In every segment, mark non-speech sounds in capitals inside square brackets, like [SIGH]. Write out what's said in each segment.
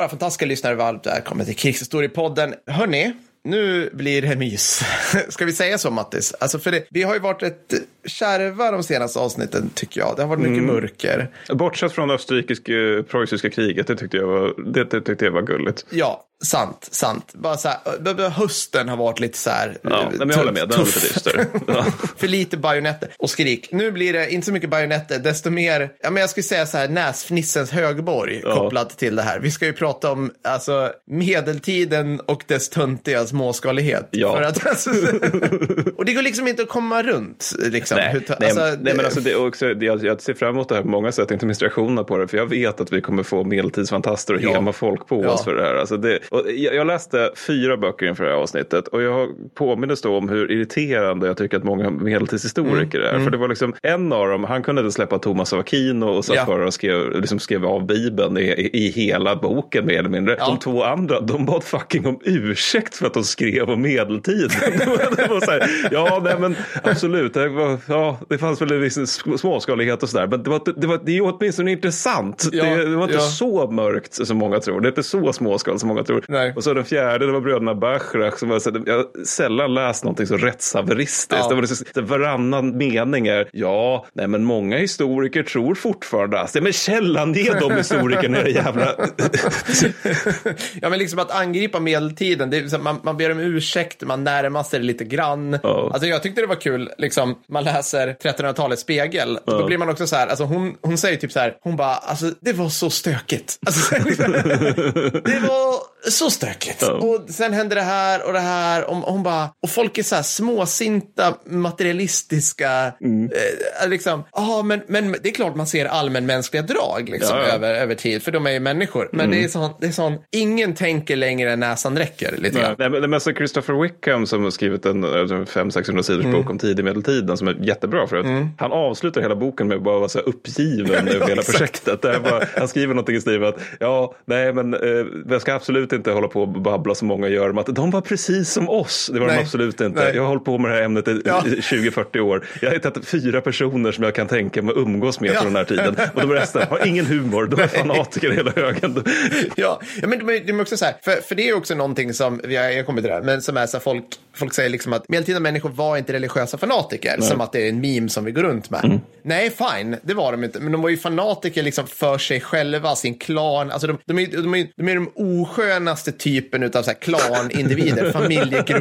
underbara, fantastiska lyssnare, varmt välkomna till Krigshistoriepodden. Hörni, nu blir det mys. [LAUGHS] Ska vi säga så, Mattis? Alltså, för det, vi har ju varit ett kärva de senaste avsnitten, tycker jag. Det har varit mycket Mm. mörker. Bortsett från österrikisk-preussiska kriget, det tyckte, jag var, det, det tyckte jag var gulligt. Ja, sant, sant. Bara så här, hösten har varit lite så här. Ja, nej, men jag håller med, den är lite dyster. Ja. [LAUGHS] För lite bajonetter och skrik. Nu blir det inte så mycket bajonetter, desto mer, ja men jag skulle säga så här, näsfnissens högborg Ja. kopplat till det här. Vi ska ju prata om alltså medeltiden och dess töntiga småskalighet. Ja. För att, alltså, [LAUGHS] och det går liksom inte att komma runt. Liksom. Nej, Hur- nej, alltså, nej, men alltså det också, jag, jag ser fram emot det här på många sätt, inte minst reaktionerna på det, för jag vet att vi kommer få medeltidsfantaster och Ja. hema folk på oss för det här. Alltså det, och jag, läste fyra böcker inför det här avsnittet och jag påminnes då om hur irriterande jag tycker att många medeltidshistoriker Mm, är. För det var liksom en av dem, han kunde inte släppa Thomas av Aquino och satt Ja. bara och skrev, liksom skrev av Bibeln i, i, i hela boken mer eller mindre. Ja. De två andra, de bad fucking om ursäkt för att de skrev om medeltid. [LAUGHS] det var så här, ja, nej, men absolut, det, var, ja, det fanns väl en viss sm- småskalighet och sådär, men det, var, det, var, det är åtminstone intressant. Ja, det, det var inte så mörkt som många tror, det är inte så småskaligt som många tror. Nej. Och så den fjärde, det var bröderna Bachrach som var, så jag har sällan läst någonting så rättshaveristiskt. Ja. Det var liksom, varannan mening är, ja, nej men många historiker tror fortfarande, alltså, men källan ge de historikerna era jävla... [LAUGHS] ja, men liksom att angripa medeltiden, det är, att man, man ber om ursäkt, man närmar sig det lite grann. Ja. Alltså jag tyckte det var kul, liksom, man läser 1300-talets spegel, och då blir man också så här, alltså hon, hon säger typ så här, hon bara, alltså det var så stökigt. Alltså, liksom, [LAUGHS] det var så stökigt. Ja. Och sen hände det här och det här, och hon bara, och folk är så här småsinta, materialistiska, Mm. eh, liksom, ja men, men det är klart man ser allmänmänskliga drag liksom, Ja, ja. över, över tid, för de är ju människor. Men det är sån, det är sån, ingen tänker längre än näsan räcker lite Nej, nej, men det är mest Christopher Wickham som har skrivit en 500-600 sidors Mm. bok om tidig medeltiden som är jättebra för att han avslutar hela boken med att bara vara så här uppgiven [LAUGHS] över hela exakt. projektet. Bara, han skriver någonting i stil med att ja, nej men eh, jag ska absolut inte hålla på och babbla som många gör om att de var precis som oss. Det var Nej. de absolut inte. Nej. Jag har hållit på med det här ämnet i Ja. i 20-40 år. Jag har hittat fyra personer som jag kan tänka mig umgås med Ja. från den här tiden. Och de resten har ingen humor. De är fanatiker hela högen. Ja, ja men de är, också så här, för, för det är också någonting som, jag kommer till det här, men som är så här, folk, folk säger liksom att medeltida människor var inte religiösa fanatiker, som att det är en meme som vi går runt med. Nej, fine, det var de inte, men de var ju fanatiker liksom för sig själva, sin klan, alltså de, de, är, de, är, de är de oskönaste typen av här klanindivider, [LAUGHS]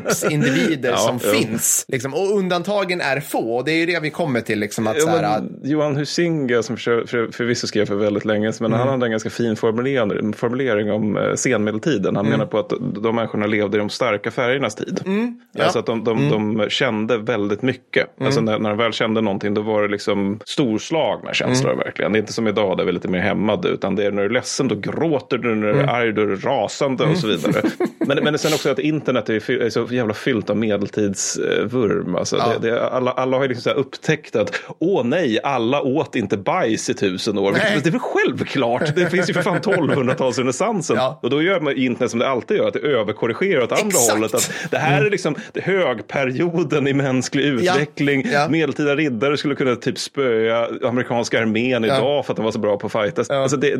familjegruppsindivider Ja, som jo. finns. Liksom, och undantagen är få, och det är ju det vi kommer till, liksom, att Ja, här, men Johan Husinga som för, för, förvisso skrev för väldigt länge sedan, men Mm. han hade en ganska fin formulering, formulering om eh, senmedeltiden. Han menar på att de människorna levde i de starka färgernas tid. Mm. Ja. Alltså att de, de, de kände väldigt mycket. Alltså när, när de väl kände någonting då var det liksom storslagna känslor verkligen. Det är inte som idag där vi är lite mer hämmade utan det är när du är ledsen då gråter du, när du är arg då är du rasande och så vidare. [LAUGHS] men, men sen också att internet är, är så jävla fyllt av medeltidsvurm. Alltså Ja. det, det, alla, alla har ju liksom upptäckt att åh nej, alla åt inte bajs i tusen år. Nej. Det är väl självklart. Det finns ju för fan 1200-talsrenässansen. Ja. Och då gör man internet som det alltid gör, att det överkorrigerar åt andra Exakt. hållet. Att det här är liksom högperioden i mänsklig utveckling. Ja. Medeltida riddare skulle kunna typ spöa amerikanska armén idag för att de var så bra på att fightas. Alltså det,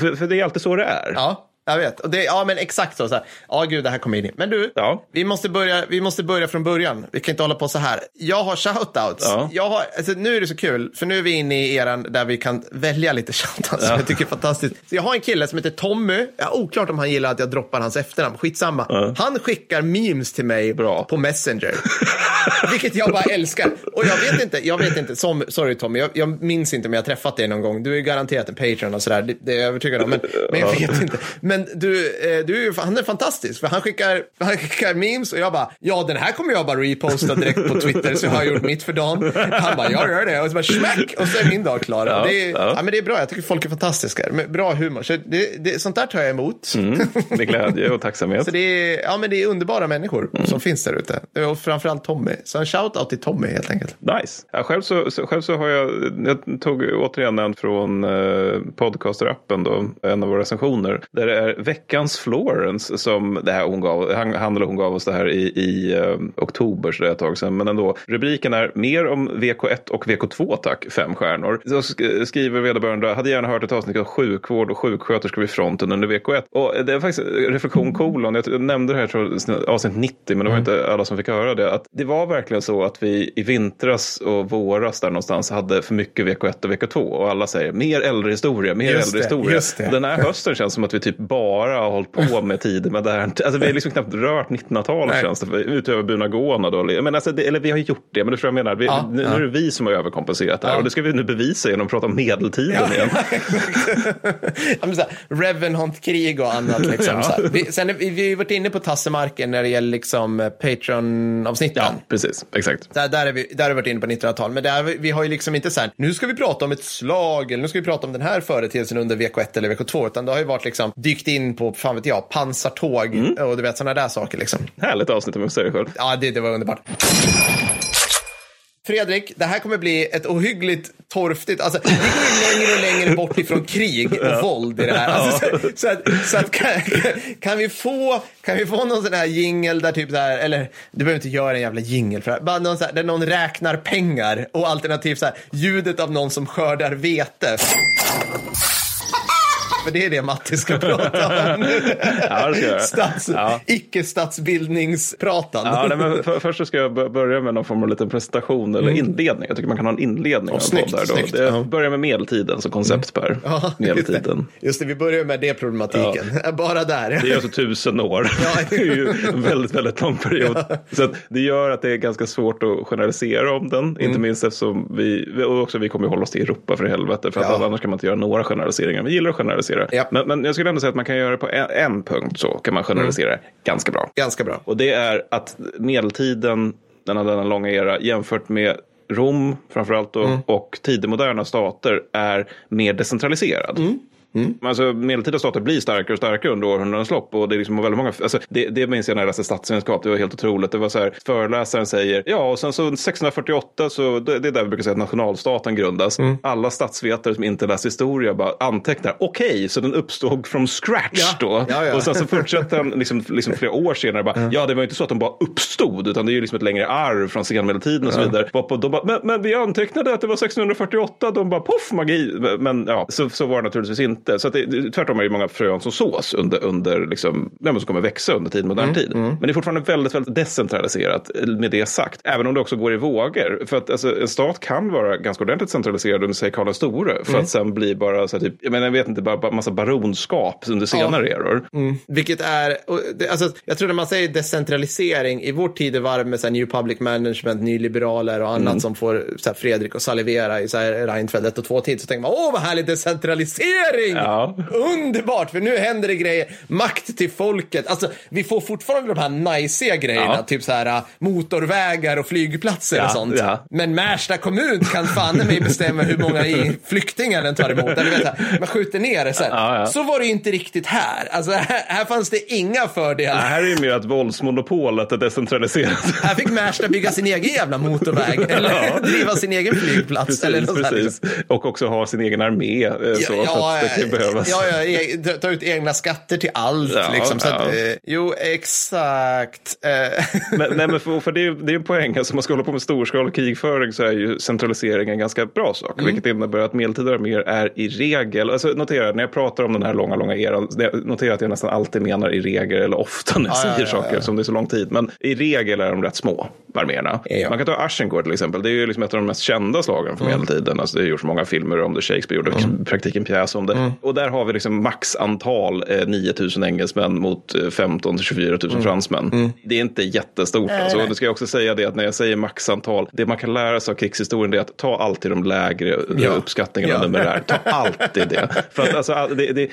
för, för det är alltid så det är. Ja, jag vet. Och det, ja, men exakt så. så här. Ja, gud, det här kommer in. Men du, Ja. vi, måste börja, vi måste börja från början. Vi kan inte hålla på så här. Jag har shoutouts. Ja. Jag har, alltså, nu är det så kul, för nu är vi inne i eran där vi kan välja lite [LAUGHS] shoutouts som jag tycker är fantastiskt. Så jag har en kille som heter Tommy. Ja, oklart om han gillar att jag droppar hans efternamn. Skitsamma. Han skickar memes till mig Bra. på Messenger. [LAUGHS] Vilket jag bara älskar. Och jag vet inte, jag vet inte, som, sorry Tommy, jag, jag minns inte om jag har träffat dig någon gång. Du är garanterat en Patreon och sådär, det, det är jag övertygad om. Men, men jag vet inte. Men du, eh, du han är fantastisk, för han skickar, han skickar memes och jag bara, ja den här kommer jag bara reposta direkt på Twitter så har jag gjort mitt för dagen. Han bara, jag gör det. Och så bara smack och så är min dag klar. Ja, det, är, ja. ja. men det är bra, jag tycker folk är fantastiska. Med bra humor. Så det, det, sånt där tar jag emot. Med glädje och tacksamhet. Så det är, ja, men det är underbara människor som finns där ute. Och framförallt Tommy. Så en shout-out till Tommy helt enkelt. Nice. Ja, själv, så, så, själv så har jag, jag tog återigen en från eh, podcasterappen då, en av våra recensioner. Där det är veckans Florence som det här hon gav, han, han eller hon gav oss det här i, i uh, oktober så det är ett tag sedan. Men ändå, rubriken är mer om VK1 och VK2 tack, fem stjärnor. Så skriver vederbörande, hade gärna hört ett avsnitt om sjukvård och sjuksköterskor vid fronten under VK1. Och det är faktiskt reflektion kolon, jag nämnde det här tror avsnitt 90 men det var mm. inte alla som fick höra det. Att det var verkligen så att vi i vintras och våras där någonstans hade för mycket VK1 och VK2 och alla säger mer äldre historia, mer just äldre det, historia. Den här hösten känns som att vi typ bara har hållit på med tid med det här. Alltså vi har liksom knappt rört 1900-talet känns det, utöver Bunagona då. Men alltså, det, eller vi har gjort det, men det tror jag menar. Vi, ja, nu, ja. nu är det vi som har överkompenserat här ja. och det ska vi nu bevisa genom att prata om medeltiden ja, igen. [LAUGHS] Revenant-krig och annat. Liksom, vi, sen, vi, har varit inne på tassemarken när det gäller liksom Patreon-avsnitten. Ja, precis. Exakt. Där, där, är vi, där har vi varit inne på 1900-tal. Men där, vi har ju liksom inte så här, nu ska vi prata om ett slag eller nu ska vi prata om den här företeelsen under VK1 eller VK2. Utan det har ju varit liksom dykt in på, fan vet jag, pansartåg mm. och du vet sådana där saker liksom. Härligt avsnitt om jag säger själv. Ja, det, det var underbart. Fredrik, det här kommer bli ett ohyggligt torftigt, alltså vi går längre och längre bort ifrån krig och ja. våld i det här. Alltså, så, så, att, så att kan, kan, vi få, kan vi få någon sån här jingel där typ så här, eller du behöver inte göra en jävla jingel för det här, bara någon så här, där någon räknar pengar och alternativt så här, ljudet av någon som skördar vete för det är det Matti ska prata om [LAUGHS] ja, jag. Stats, ja. Icke-statsbildningspratan. Ja, nej, men för, först ska jag börja med någon form av liten presentation eller mm. inledning. Jag tycker man kan ha en inledning. Oh, snyggt, där då. Det ja. börjar med medeltiden som koncept mm. Per. Ja, medeltiden. Just det, vi börjar med det problematiken. Ja. [LAUGHS] Bara där. Det är alltså tusen år. [LAUGHS] Ja. det är ju en väldigt, väldigt lång period. Så det gör att det är ganska svårt att generalisera om den. Mm. Inte minst eftersom vi, och också vi kommer hålla oss till Europa för helvete. För att annars kan man inte göra några generaliseringar. Vi gillar att generalisera generalisera. Ja. Men, men, jag skulle ändå säga att man kan göra det på en, en punkt så kan man generalisera mm. ganska bra. Ganska bra. Och det är att medeltiden, denna, denna långa era, jämfört med Rom framförallt då, mm. och tidig moderna stater är mer decentraliserad. Mm. Mm. Alltså, medeltida stater blir starkare och starkare under århundradens lopp. Och det, är liksom väldigt många, alltså, det, det minns jag när jag läste statsvetenskap. Det var helt otroligt. Det var så här, föreläsaren säger, ja och sen så 1648 så det, det är där vi brukar säga att nationalstaten grundas. Mm. Alla statsvetare som inte läst historia bara antecknar, okej, okay, så den uppstod från scratch ja. då. Ja, ja. Och sen så fortsätter han liksom, liksom flera år senare, bara, ja det var inte så att de bara uppstod, utan det är ju liksom ett längre arv från senmedeltiden och så vidare. De bara, men, men vi antecknade att det var 1648, de bara poff magi. Men ja, så, så var det naturligtvis inte inte. Så det, tvärtom är det många frön som sås under, under liksom, som kommer växa under tid, modern mm, tid. Mm. Men det är fortfarande väldigt, väldigt decentraliserat med det sagt. Även om det också går i vågor. För att alltså, en stat kan vara ganska ordentligt centraliserad under sig Karl den store. För mm. att sen bli bara, så här, typ, jag, menar, jag vet inte, bara, massa baronskap under senare ja. eror. Mm. Vilket är, det, alltså, jag tror när man säger decentralisering, i vår tidevarv med så här, New Public Management, nyliberaler och annat mm. som får så här, Fredrik och salivera i så här, Reinfeldt 1 och 2 tid, så tänker man, åh vad härlig decentralisering! Ja. Underbart, för nu händer det grejer. Makt till folket. Alltså, vi får fortfarande de här najsiga grejerna, ja. typ så här äh, motorvägar och flygplatser ja, och sånt. Ja. Men Märsta kommun kan fan mig bestämma hur många flyktingar den tar emot. Eller vet, man skjuter ner det sen. Så var det inte riktigt här. Alltså, här, här fanns det inga fördelar. här är ju mer att våldsmonopolet är decentraliserat. här fick Märsta bygga sin egen jävla motorväg. Eller driva sin egen flygplats. Precis, eller något precis. Liksom. Och också ha sin egen armé. Eh, så, ja, ja, behövas. Ja, ja, e ta ut egna skatter till allt. Ja, liksom, så att, eh, jo, exakt. Eh. men, nej, men [LAUGHS] för, för det, är, det är en poäng. Alltså, om man ska hålla på med storskalig krigföring så är ju centralisering en ganska bra sak. Mm. Vilket innebär att medeltida arméer är i regel, alltså, notera när jag pratar om den här långa, långa eran, notera att jag nästan alltid menar i regel, eller ofta när jag ja, säger saker som det är så lång tid. Men i regel är de rätt små, arméerna. Man kan ta Aschencourt till exempel. Det är ju liksom ett av de mest kända slagen från mm. medeltiden. Alltså, det har gjorts många filmer om det. Shakespeare gjorde mm. [LAUGHS] praktiken pjäs om det. Mm. Och där har vi liksom maxantal eh, 9000 engelsmän mot 15 eh, till 24 000 mm. fransmän. Mm. Det är inte jättestort. Äh, alltså. Det ska jag också säga det att när jag säger maxantal, det man kan lära sig av krigshistorien är att ta alltid de lägre ja. uppskattningarna ja. numerär. Ta alltid det. [LAUGHS] För att alltså, det, det,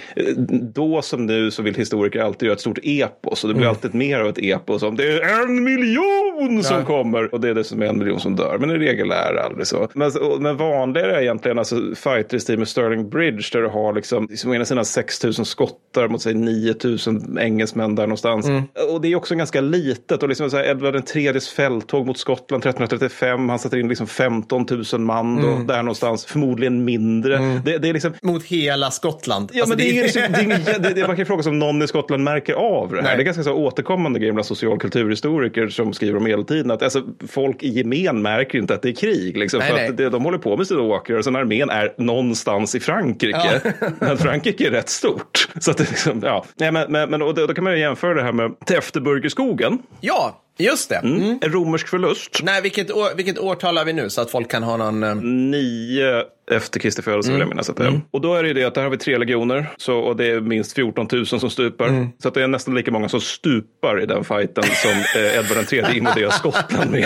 då som nu så vill historiker alltid göra ett stort epos och det blir mm. alltid mer av ett epos om det är en miljon ja. Kommer och det är det som är en miljon som dör. Men i regel är det aldrig så. Men, men vanligare är egentligen alltså fighter i stil med Sterling Bridge där du har liksom, liksom å ena sidan 6 000 skottar mot sig 9 000 engelsmän där någonstans. Mm. Och det är också ganska litet. Och liksom så här, Edvard IIIs fälttåg mot Skottland 1335, han sätter in liksom 15 000 man då, mm. där någonstans, förmodligen mindre. Mm. Det, det, är liksom... Mot hela Skottland. Ja, alltså, men det är, liksom, det är, det, det, man kan fråga sig om någon i Skottland märker av det här. Nej. Det är ganska så återkommande grej bland socialkulturhistoriker som skriver om medeltiden. Att alltså, folk i gemen märker inte att det är krig. Liksom, nej, för nej. Att det, de håller på med sina åkrar och sen armén är någonstans i Frankrike. Ja. [LAUGHS] men Frankrike är rätt stort. Så att det liksom, ja. Nej, men, men, men och då, då kan man jämföra det här med Täfteburgerskogen. Ja, Just det. Mm. Mm. En romersk förlust. Nej, vilket, år, vilket år talar vi nu så att folk kan ha någon... Uh... Nio efter Kristi födelse mm. vill jag minnas att det är. Mm. Och då är det ju det att där har vi tre legioner så, och det är minst 14 000 som stupar. Mm. Så att det är nästan lika många som stupar i den fighten som eh, Edvard III invaderar Skottland med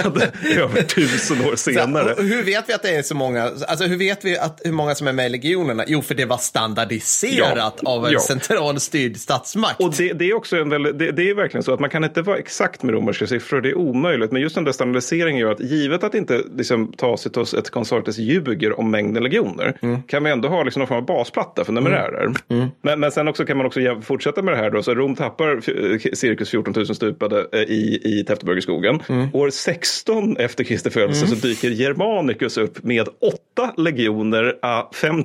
över tusen år senare. Så, hur vet vi att det är så många? Alltså hur vet vi att, hur många som är med i legionerna? Jo, för det var standardiserat ja. av en ja. centralstyrd statsmakt. Och det, det, är också en väldigt, det, det, är verkligen så att man kan inte vara exakt med romerska siffror, det är omöjligt. Men just den där standardiseringen gör att givet att inte liksom, Tacitus ett konsortes ljuger om mängden legioner mm. kan vi ändå ha liksom någon form av basplatta för numerärer. Mm. mm. Men, men sen också kan man också fortsätta med det här då. Så Rom tappar cirkus 14 000 stupade eh, i, i Täfteburgerskogen. Mm. År 16 efter Kristi födelse mm. så dyker Germanicus upp med åtta legioner, 5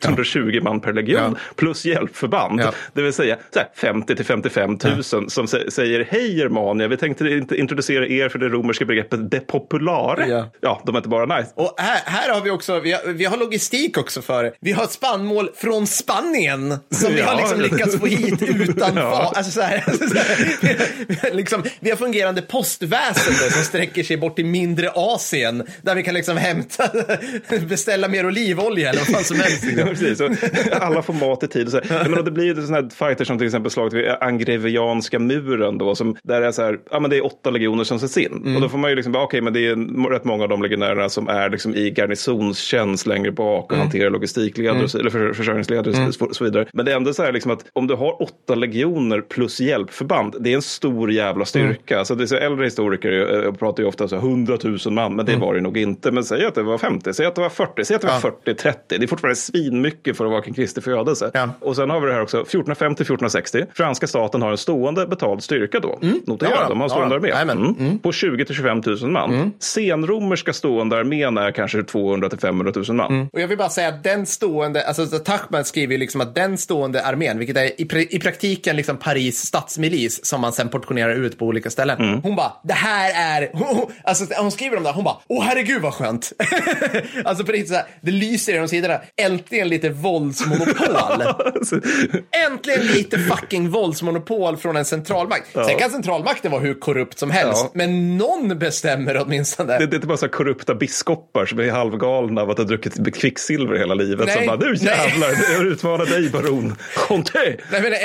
120 ja. man per legion ja. plus hjälpförband. Ja. Det vill säga 50 till 55 000 som säger hej Germania, vi tänkte introducera er för det romerska begreppet de populare. Ja, de är inte bara nice. Och här, här har vi också, vi har, vi har logistik också för det. Vi har spannmål från Spanien som vi har liksom lyckats få hit [LAUGHS] utan ja. alltså så här, [LAUGHS] så här, liksom, Vi har fungerande postväsende som sträcker sig bort till mindre Asien där vi kan liksom hämta, [LAUGHS] beställa mer olivolja eller vad fan som helst. Ja, precis. Så alla får mat i tid. Så här. Men det blir ju sådana här fighter som till exempel slaget vid Angrevianska muren då, som där är så här, ja men det är åtta legioner som sätts in. Mm. Och då får man ju liksom, okej okay, men det är rätt många av de legionärerna som är liksom i garnisonstjänst längre bak och mm. hanterar logistikledare mm. eller för, försörjningsledare mm. och så vidare. Men det är ändå så här liksom att om du har åtta legioner plus hjälpförband, det är en stor jävla styrka. Mm. Så det är så äldre historiker äh, pratar ju ofta så 100 000 man, men det mm. var det nog inte. Men säg att det var 50, säg att det var 40, säg att det var ja. 40, 30. Det är fortfarande svinmycket för att vara kring Kristi födelse. Ja. Och sen har vi det här också, 1450-1460. Franska staten har en stående betald styrka då. Mm. Notera, ja, de har en stående armé. Mm. Mm. På 20 till 25 000 man. Mm. Senromerska stående armén är kanske 200 till 500 000 man. Mm. Och jag vill bara säga att den stående, alltså Tachman skriver ju liksom att den stående armén, vilket är i, i praktiken liksom Paris stadsmilis som man sen portionerar ut på olika ställen. Mm. Hon bara, det här är, [LAUGHS] alltså hon skriver om det, hon bara, åh herregud vad skönt. [LAUGHS] alltså på riktigt så här, det lyser genom sidorna. Äntligen lite våldsmonopol. [LAUGHS] Äntligen lite fucking våldsmonopol från en centralmakt. Ja. Sen kan centralmakten vara hur korrupt som helst, ja. men någon bestämmer åtminstone. Det, det är inte bara så korrupta biskopar som är halvgalna av att ha druckit kvicksilver hela livet. Nej, som bara, nu jävlar, jag utmanar dig baron. [LAUGHS] Conté!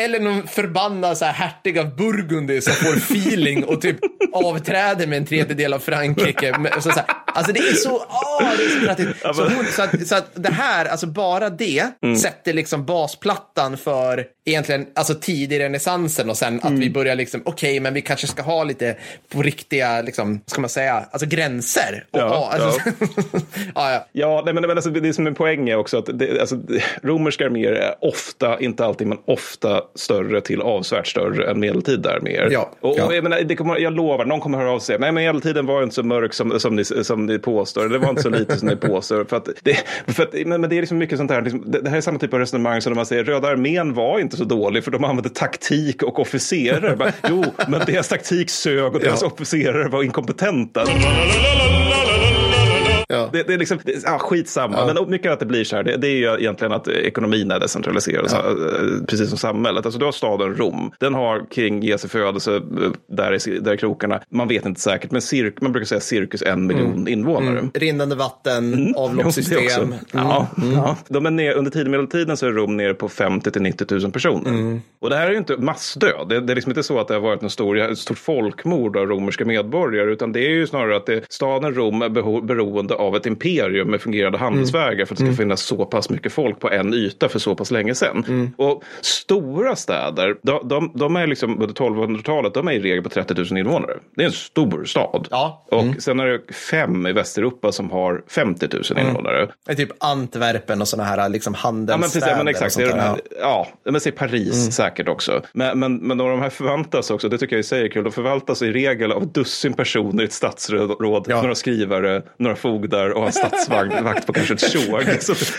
eller någon förbannad så här, hertig av Burgundy som får feeling och typ avträder med en tredjedel av Frankrike. Så, så här, alltså det är så, åh, det är så Så, hon, så, att, så att det här, alltså bara det mm. sätter liksom basplattan för egentligen, alltså tidig renässansen och sen att mm. vi börjar liksom, okej, okay, men vi kanske ska ha lite på riktiga, liksom, ska man säga, alltså gränser. Och, ja, alltså, ja. [LAUGHS] ja, ja. ja nej, men, men alltså, det som är poäng är också att det, alltså, romerska arméer är ofta, inte alltid, men ofta större till avsevärt större än medeltida arméer. Ja, och, och jag, menar, det kommer, jag lovar, någon kommer höra av sig. Nej, men medeltiden var inte så mörk som, som, ni, som ni påstår. Det var inte så lite som ni påstår. För att det, för att, men, men det är liksom mycket sånt här, liksom, det, det, här är samma typ av resonemang som när man säger Röda armén var inte så dålig för de använde taktik och officerare. Jo, men deras taktik sög och deras ja. officerare var inkompetenta. Ja. Det, det, är liksom, det, ja, skitsamma, ja. men mycket att det blir så här, det, det är ju egentligen att ekonomin är decentraliserad, ja. Eh, precis som samhället. Alltså du har staden Rom, den har kring Jesu födelse, eh, där i, där i krokarna, man vet inte säkert, men cirk, man brukar säga cirkus en miljon mm. invånare. Mm. Rinnande vatten, mm. [LAUGHS] avloppssystem. Mm. Ja, ja. De är ner, under medeltiden så är Rom ner på 50 till 90 000 personer. Mm. Och det här är ju inte massdöd. Det, det är liksom inte så att det har varit en stor, ett stort folkmord av romerska medborgare, utan det är ju snarare att det, staden Rom är beroende av ett imperium med fungerande handelsvägar för att det ska finnas så pass mycket folk på en yta för så pass länge sedan. Och stora städer, de, de, de är liksom under 1200-talet, de är i regel på 30 000 invånare. Det är en stor stad. Ja. Och sen är det fem i Västeuropa som har 50 000 invånare. Det är typ Antwerpen och sådana här liksom Ja, men precis, handelsstäder. ja, men exakt. där, här, ja, men säg Paris säkert också. Men, men, men de här förvaltas också, det tycker jag i sig är kul, de förvaltas i regel av dussin personer i ett statsråd, Ja. några skrivare, några fogdar och en statsvakt [LAUGHS] på kanske ett tjog.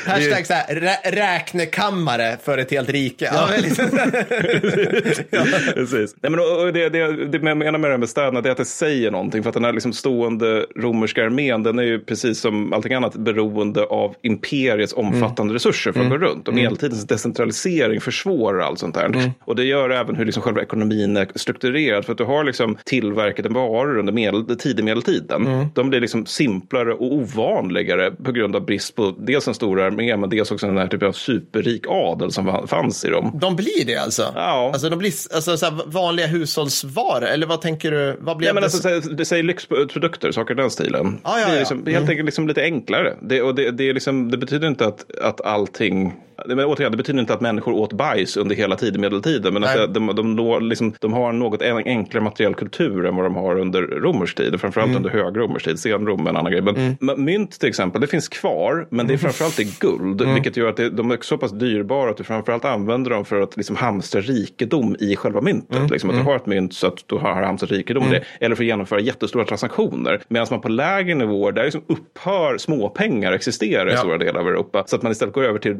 Hashtag så här, rä- räknekammare för ett helt rike. Ja, liksom, [LAUGHS] Precis. Nej, men, och, det, det, det jag menar med det här med städerna det är att det säger någonting. För att den här liksom stående romerska armén den är ju precis som allting annat beroende av imperiets omfattande resurser för att gå runt. Och medeltidens decentralisering försvårar allt sånt här. Och det gör även hur liksom själva ekonomin är strukturerad. För att du har liksom tillverkade varor under medel, tidig medeltiden. De blir liksom simplare och ovanligare på grund av brist på dels en stor armé men dels också den här typen av superrik adel som fanns i dem. de blir det alltså? Ja. Alltså de blir alltså, så vanliga hushållsvaror? Eller vad tänker du? Vad blev Ja, men det? alltså, det säger lyxprodukter, saker i den stilen. Ja, ja, Det är liksom, helt enkelt liksom lite enklare. Det, och det, det, är liksom, det betyder inte att, att allting... det- Men återigen, det betyder inte att människor åt bajs under hela tiden medeltiden. Men Nej. de, de, når liksom, de har en något en- enklare materiell kultur än vad de har under romersk tid. Framförallt Mm. under högromersk tid. Senrom en annan grej. Men, men mynt till exempel, det finns kvar. Men det är framförallt i guld. Mm. Vilket gör att det, de är så pass dyrbara att du framförallt använder dem för att liksom hamstra rikedom i själva myntet. Mm. Liksom att du har ett mynt så att du har hamstrat rikedom i det. Eller för att genomföra jättestora transaktioner. Medan man på lägre nivåer, där liksom upphör småpengar existera i Ja. stora delar av Europa. Så att man istället går över till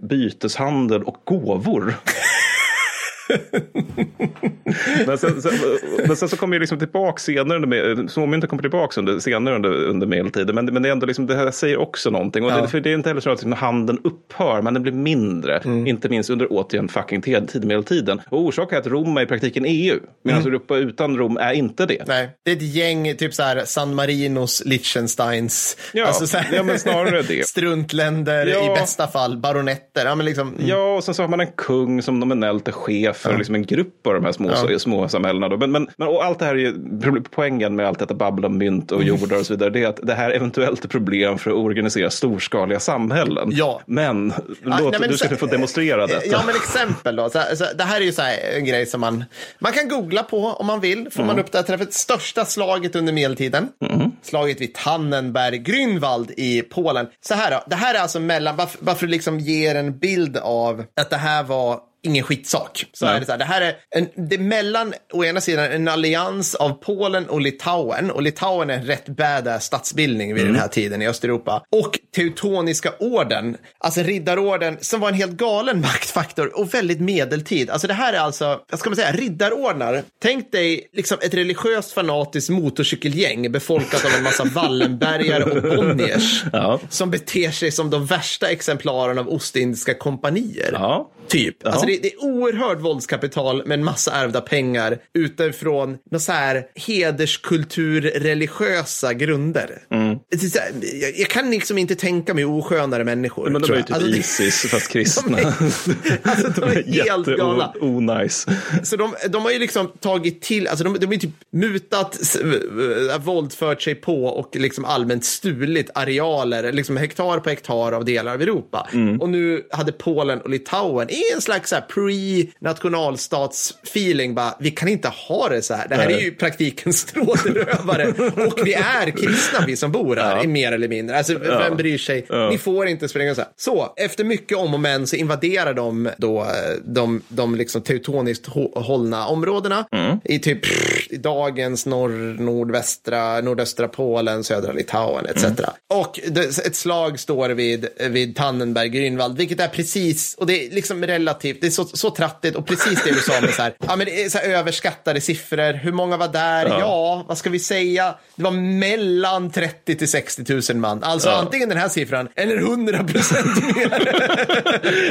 byteshandel och gåvor. [LAUGHS] men, sen, sen, men sen så kommer ju liksom tillbaka senare, under, småmynten kommer tillbaka under, senare under, under medeltiden. Men, men det, är ändå liksom, det här säger också någonting. Och Ja. det, för det är inte heller så att liksom handeln upphör, men den blir mindre. Inte minst under återigen fucking tid- tidemedeltiden. Och orsaken är att Rom är i praktiken EU. Medan Europa utan Rom är inte det. Nej, det är ett gäng, typ så här San Marinos, Liechtensteins, Ja, alltså så här, ja, men snarare det. [LAUGHS] struntländer, Ja. i bästa fall baronetter. Ja, men liksom, Ja, och sen så har man en kung som nominellt är chef för liksom en grupp av de här små, Ja. små samhällena. Då. Men, men, men, och allt det här är ju, poängen med allt detta babbel om mynt och jordar och så vidare, det är att det här eventuellt är problem för att organisera storskaliga samhällen. Ja. Men, Ja, låt, nej, men du ska så- få demonstrera detta. Ja, men exempel då. Så, så, det här är ju så här en grej som man, man kan googla på om man vill. Får Mm. man upp det här träffet. Största slaget under medeltiden. Slaget vid Tannenberg, Grünwald i Polen. Så här då, det här är alltså mellan, bara för, bara för att liksom ge er en bild av att det här var ingen skitsak. Så Nej. är det så här, det här är, en, det är mellan å ena sidan en allians av Polen och Litauen. Och Litauen är en rätt badass statsbildning vid den här tiden i Östeuropa. Och Teutoniska orden, alltså riddarorden, som var en helt galen [LAUGHS] maktfaktor och väldigt medeltid. Alltså det här är alltså, vad ska man säga, riddarordnar. Tänk dig liksom ett religiöst fanatiskt motorcykelgäng befolkat av en massa [LAUGHS] Wallenbergare och Bonniers. Ja. Som beter sig som de värsta exemplaren av Ostindiska kompanier. Ja. Typ. Alltså det, det är oerhört våldskapital med en massa ärvda pengar utifrån något så här hederskultur, religiösa grunder. Är här, jag, jag kan liksom inte tänka mig oskönare människor. Men de är ju typ Alltså, Isis fast kristna. [LAUGHS] De är- [LAUGHS] alltså, [LAUGHS] de är helt galna. Jätte-onajs. Så de, de har ju liksom tagit till, alltså de, de har ju typ mutat, våldfört sig på och liksom allmänt stulit arealer, liksom hektar på hektar av delar av Europa. Och nu hade Polen och Litauen i en slags här pre-nationalstats-feeling bara, vi kan inte ha det så här. Det här är ju praktiken [LAUGHS] stråtrövare och vi är kristna vi som bor här, mer eller mindre. Alltså vem bryr sig? Ni får inte springa så här. Så, efter mycket om och men så invaderar de då eh, de, de liksom teutoniskt hå- hållna områdena i typ i dagens norr, nordvästra, nordöstra Polen, södra Litauen etc. Och det, ett slag står vid, vid Tannenberg, Grünwald, vilket är precis, och det är liksom relativt, är så, så trattigt och precis det du sa med så här, ja men det är så överskattade siffror, hur många var där? Ja. vad ska vi säga? Det var mellan 30 till 60 000 man, alltså antingen den här siffran eller 100 procent [LAUGHS] mer.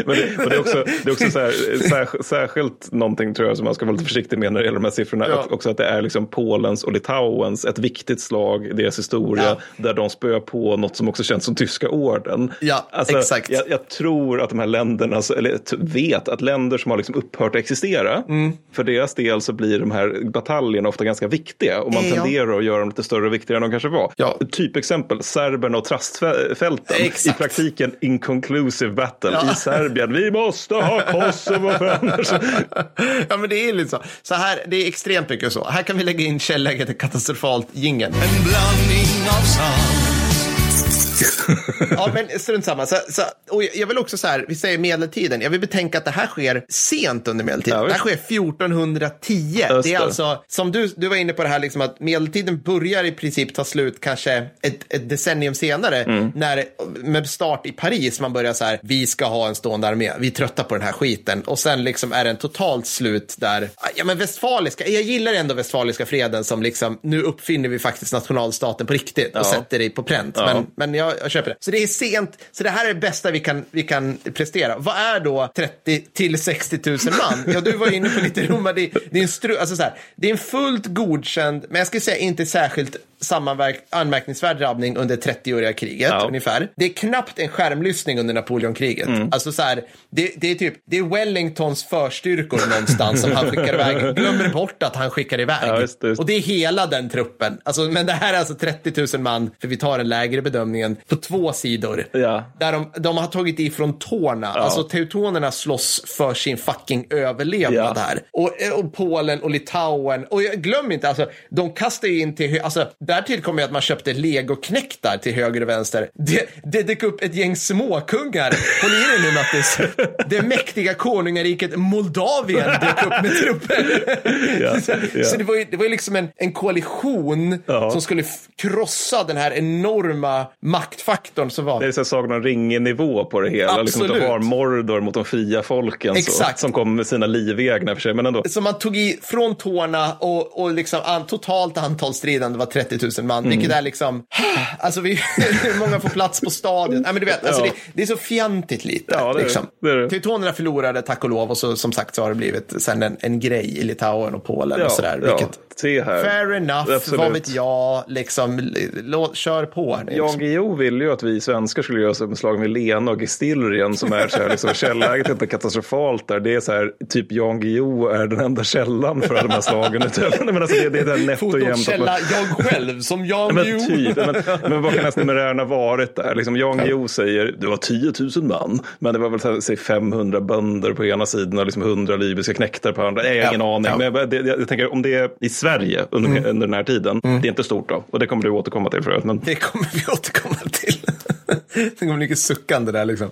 Men det, och det är också, det är också så här, särsk, särskilt någonting tror jag som man ska vara lite försiktig med när det gäller de här siffrorna. Ja. Att, också att det är liksom Polens och Litauens ett viktigt slag i deras historia. Ja. Där de spöar på något som också känns som tyska orden. Ja, alltså, exakt. Jag, jag tror att de här länderna, eller vet att länder som har liksom upphört att existera. Mm. För deras del så blir de här bataljerna ofta ganska viktiga och man Ja. tenderar att göra dem lite större och viktigare än de kanske var. Ja. Typexempel, serberna och trastfälten. Exakt. I praktiken inconclusive battle Ja. i Serbien. Vi måste ha [LAUGHS] Kosovo för annars. ja, men det är lite så. Så här, det är extremt mycket så. Här kan vi lägga in källäget är katastrofalt jingeln. En blandning av Ja, men strunt samma. Så, så, och jag vill också så här, vi säger medeltiden. Jag vill betänka att det här sker sent under medeltiden. Ja, det här sker 1410. Just det är alltså, som du, du var inne på det här, liksom att medeltiden börjar i princip ta slut kanske ett, ett decennium senare. Mm. När, med start i Paris, man börjar så här, vi ska ha en stående armé, vi är trötta på den här skiten. Och sen liksom är det en totalt slut där, ja men västfaliska, jag gillar ändå västfaliska freden som liksom, nu uppfinner vi faktiskt nationalstaten på riktigt och Ja. sätter det på pränt. Ja. Men, men jag, jag köper det. Så det är sent, så det här är det bästa vi kan, vi kan prestera. Vad är då 30 till 60 000 man? Ja, du var inne på lite Roma, det, det, är en stru, alltså så här, det är en fullt godkänd, men jag skulle säga inte särskilt anmärkningsvärd drabbning under 30-åriga kriget Ja. ungefär. Det är knappt en skärmlyssning under Napoleonkriget. Mm. Alltså så här, det, det är typ, det är Wellingtons förstyrkor någonstans som han skickar iväg. Glömmer bort att han skickar iväg. Ja, just just. Och det är hela den truppen. Alltså, men det här är alltså 30 000 man, för vi tar den lägre bedömningen, på två sidor. Ja. Där de, de har tagit ifrån tårna. Alltså teutonerna slåss för sin fucking överlevnad Ja. här. Och, och Polen och Litauen. Och jag- glöm inte, alltså, de kastar ju in till, alltså, därtill kommer ju att man köpte legoknektar till höger och vänster. Det, det dök upp ett gäng småkungar. Håll i dig nu Mattis. Det mäktiga konungariket Moldavien dök upp med trupper. [LAUGHS] Ja, ja. så det var ju, det var ju liksom en, en koalition Ja. som skulle krossa den här enorma maktfaktorn som var. Det är så Sagan om ringen-nivå på det hela. Liksom att du Absolut. har Mordor mot de fria folken så, Exakt. som kommer med sina livegna för sig. Men ändå. som man tog i från tårna och, och liksom an, totalt antal stridande var 30 000 man, Mm. vilket är liksom, [SIGHS] alltså vi, [LAUGHS] hur många får plats på stadion? Nej, men du vet, alltså Ja. det, det är så fjantigt lite. Ja, det är det. liksom. Det det. Teutonerna förlorade, tack och lov, och så, som sagt så har det blivit sen en, en grej i Litauen och Polen Ja, och sådär. ja. Vilket, fair enough, Absolut. vad vet jag, liksom, kör på. Jan liksom- Guillou ville ju att vi svenskar skulle göra som slag med Lena och Gestilrien som är så här, liksom, källäget är inte katastrofalt där. Det är så här, typ Jan Guillou är den enda källan för de här slagen. men alltså, det, det är här nätt och jämnt. Fotokälla, jag själv, som Jan Men Guillou. typ, men, men vad kan ens numerärerna varit där? Liksom Jan Guillou säger det var 10 000 man, men det var väl här, säg 500 bönder på ena sidan och liksom 100 libyska knektar på andra. Jag har Ja, ingen aning, ja. men jag, det, jag, jag tänker om det är i Sverige under, under den här tiden, det är inte stort då, och det kommer du återkomma till förut. Men Det kommer vi återkomma till. [LAUGHS] Det kommer mycket suckande där liksom.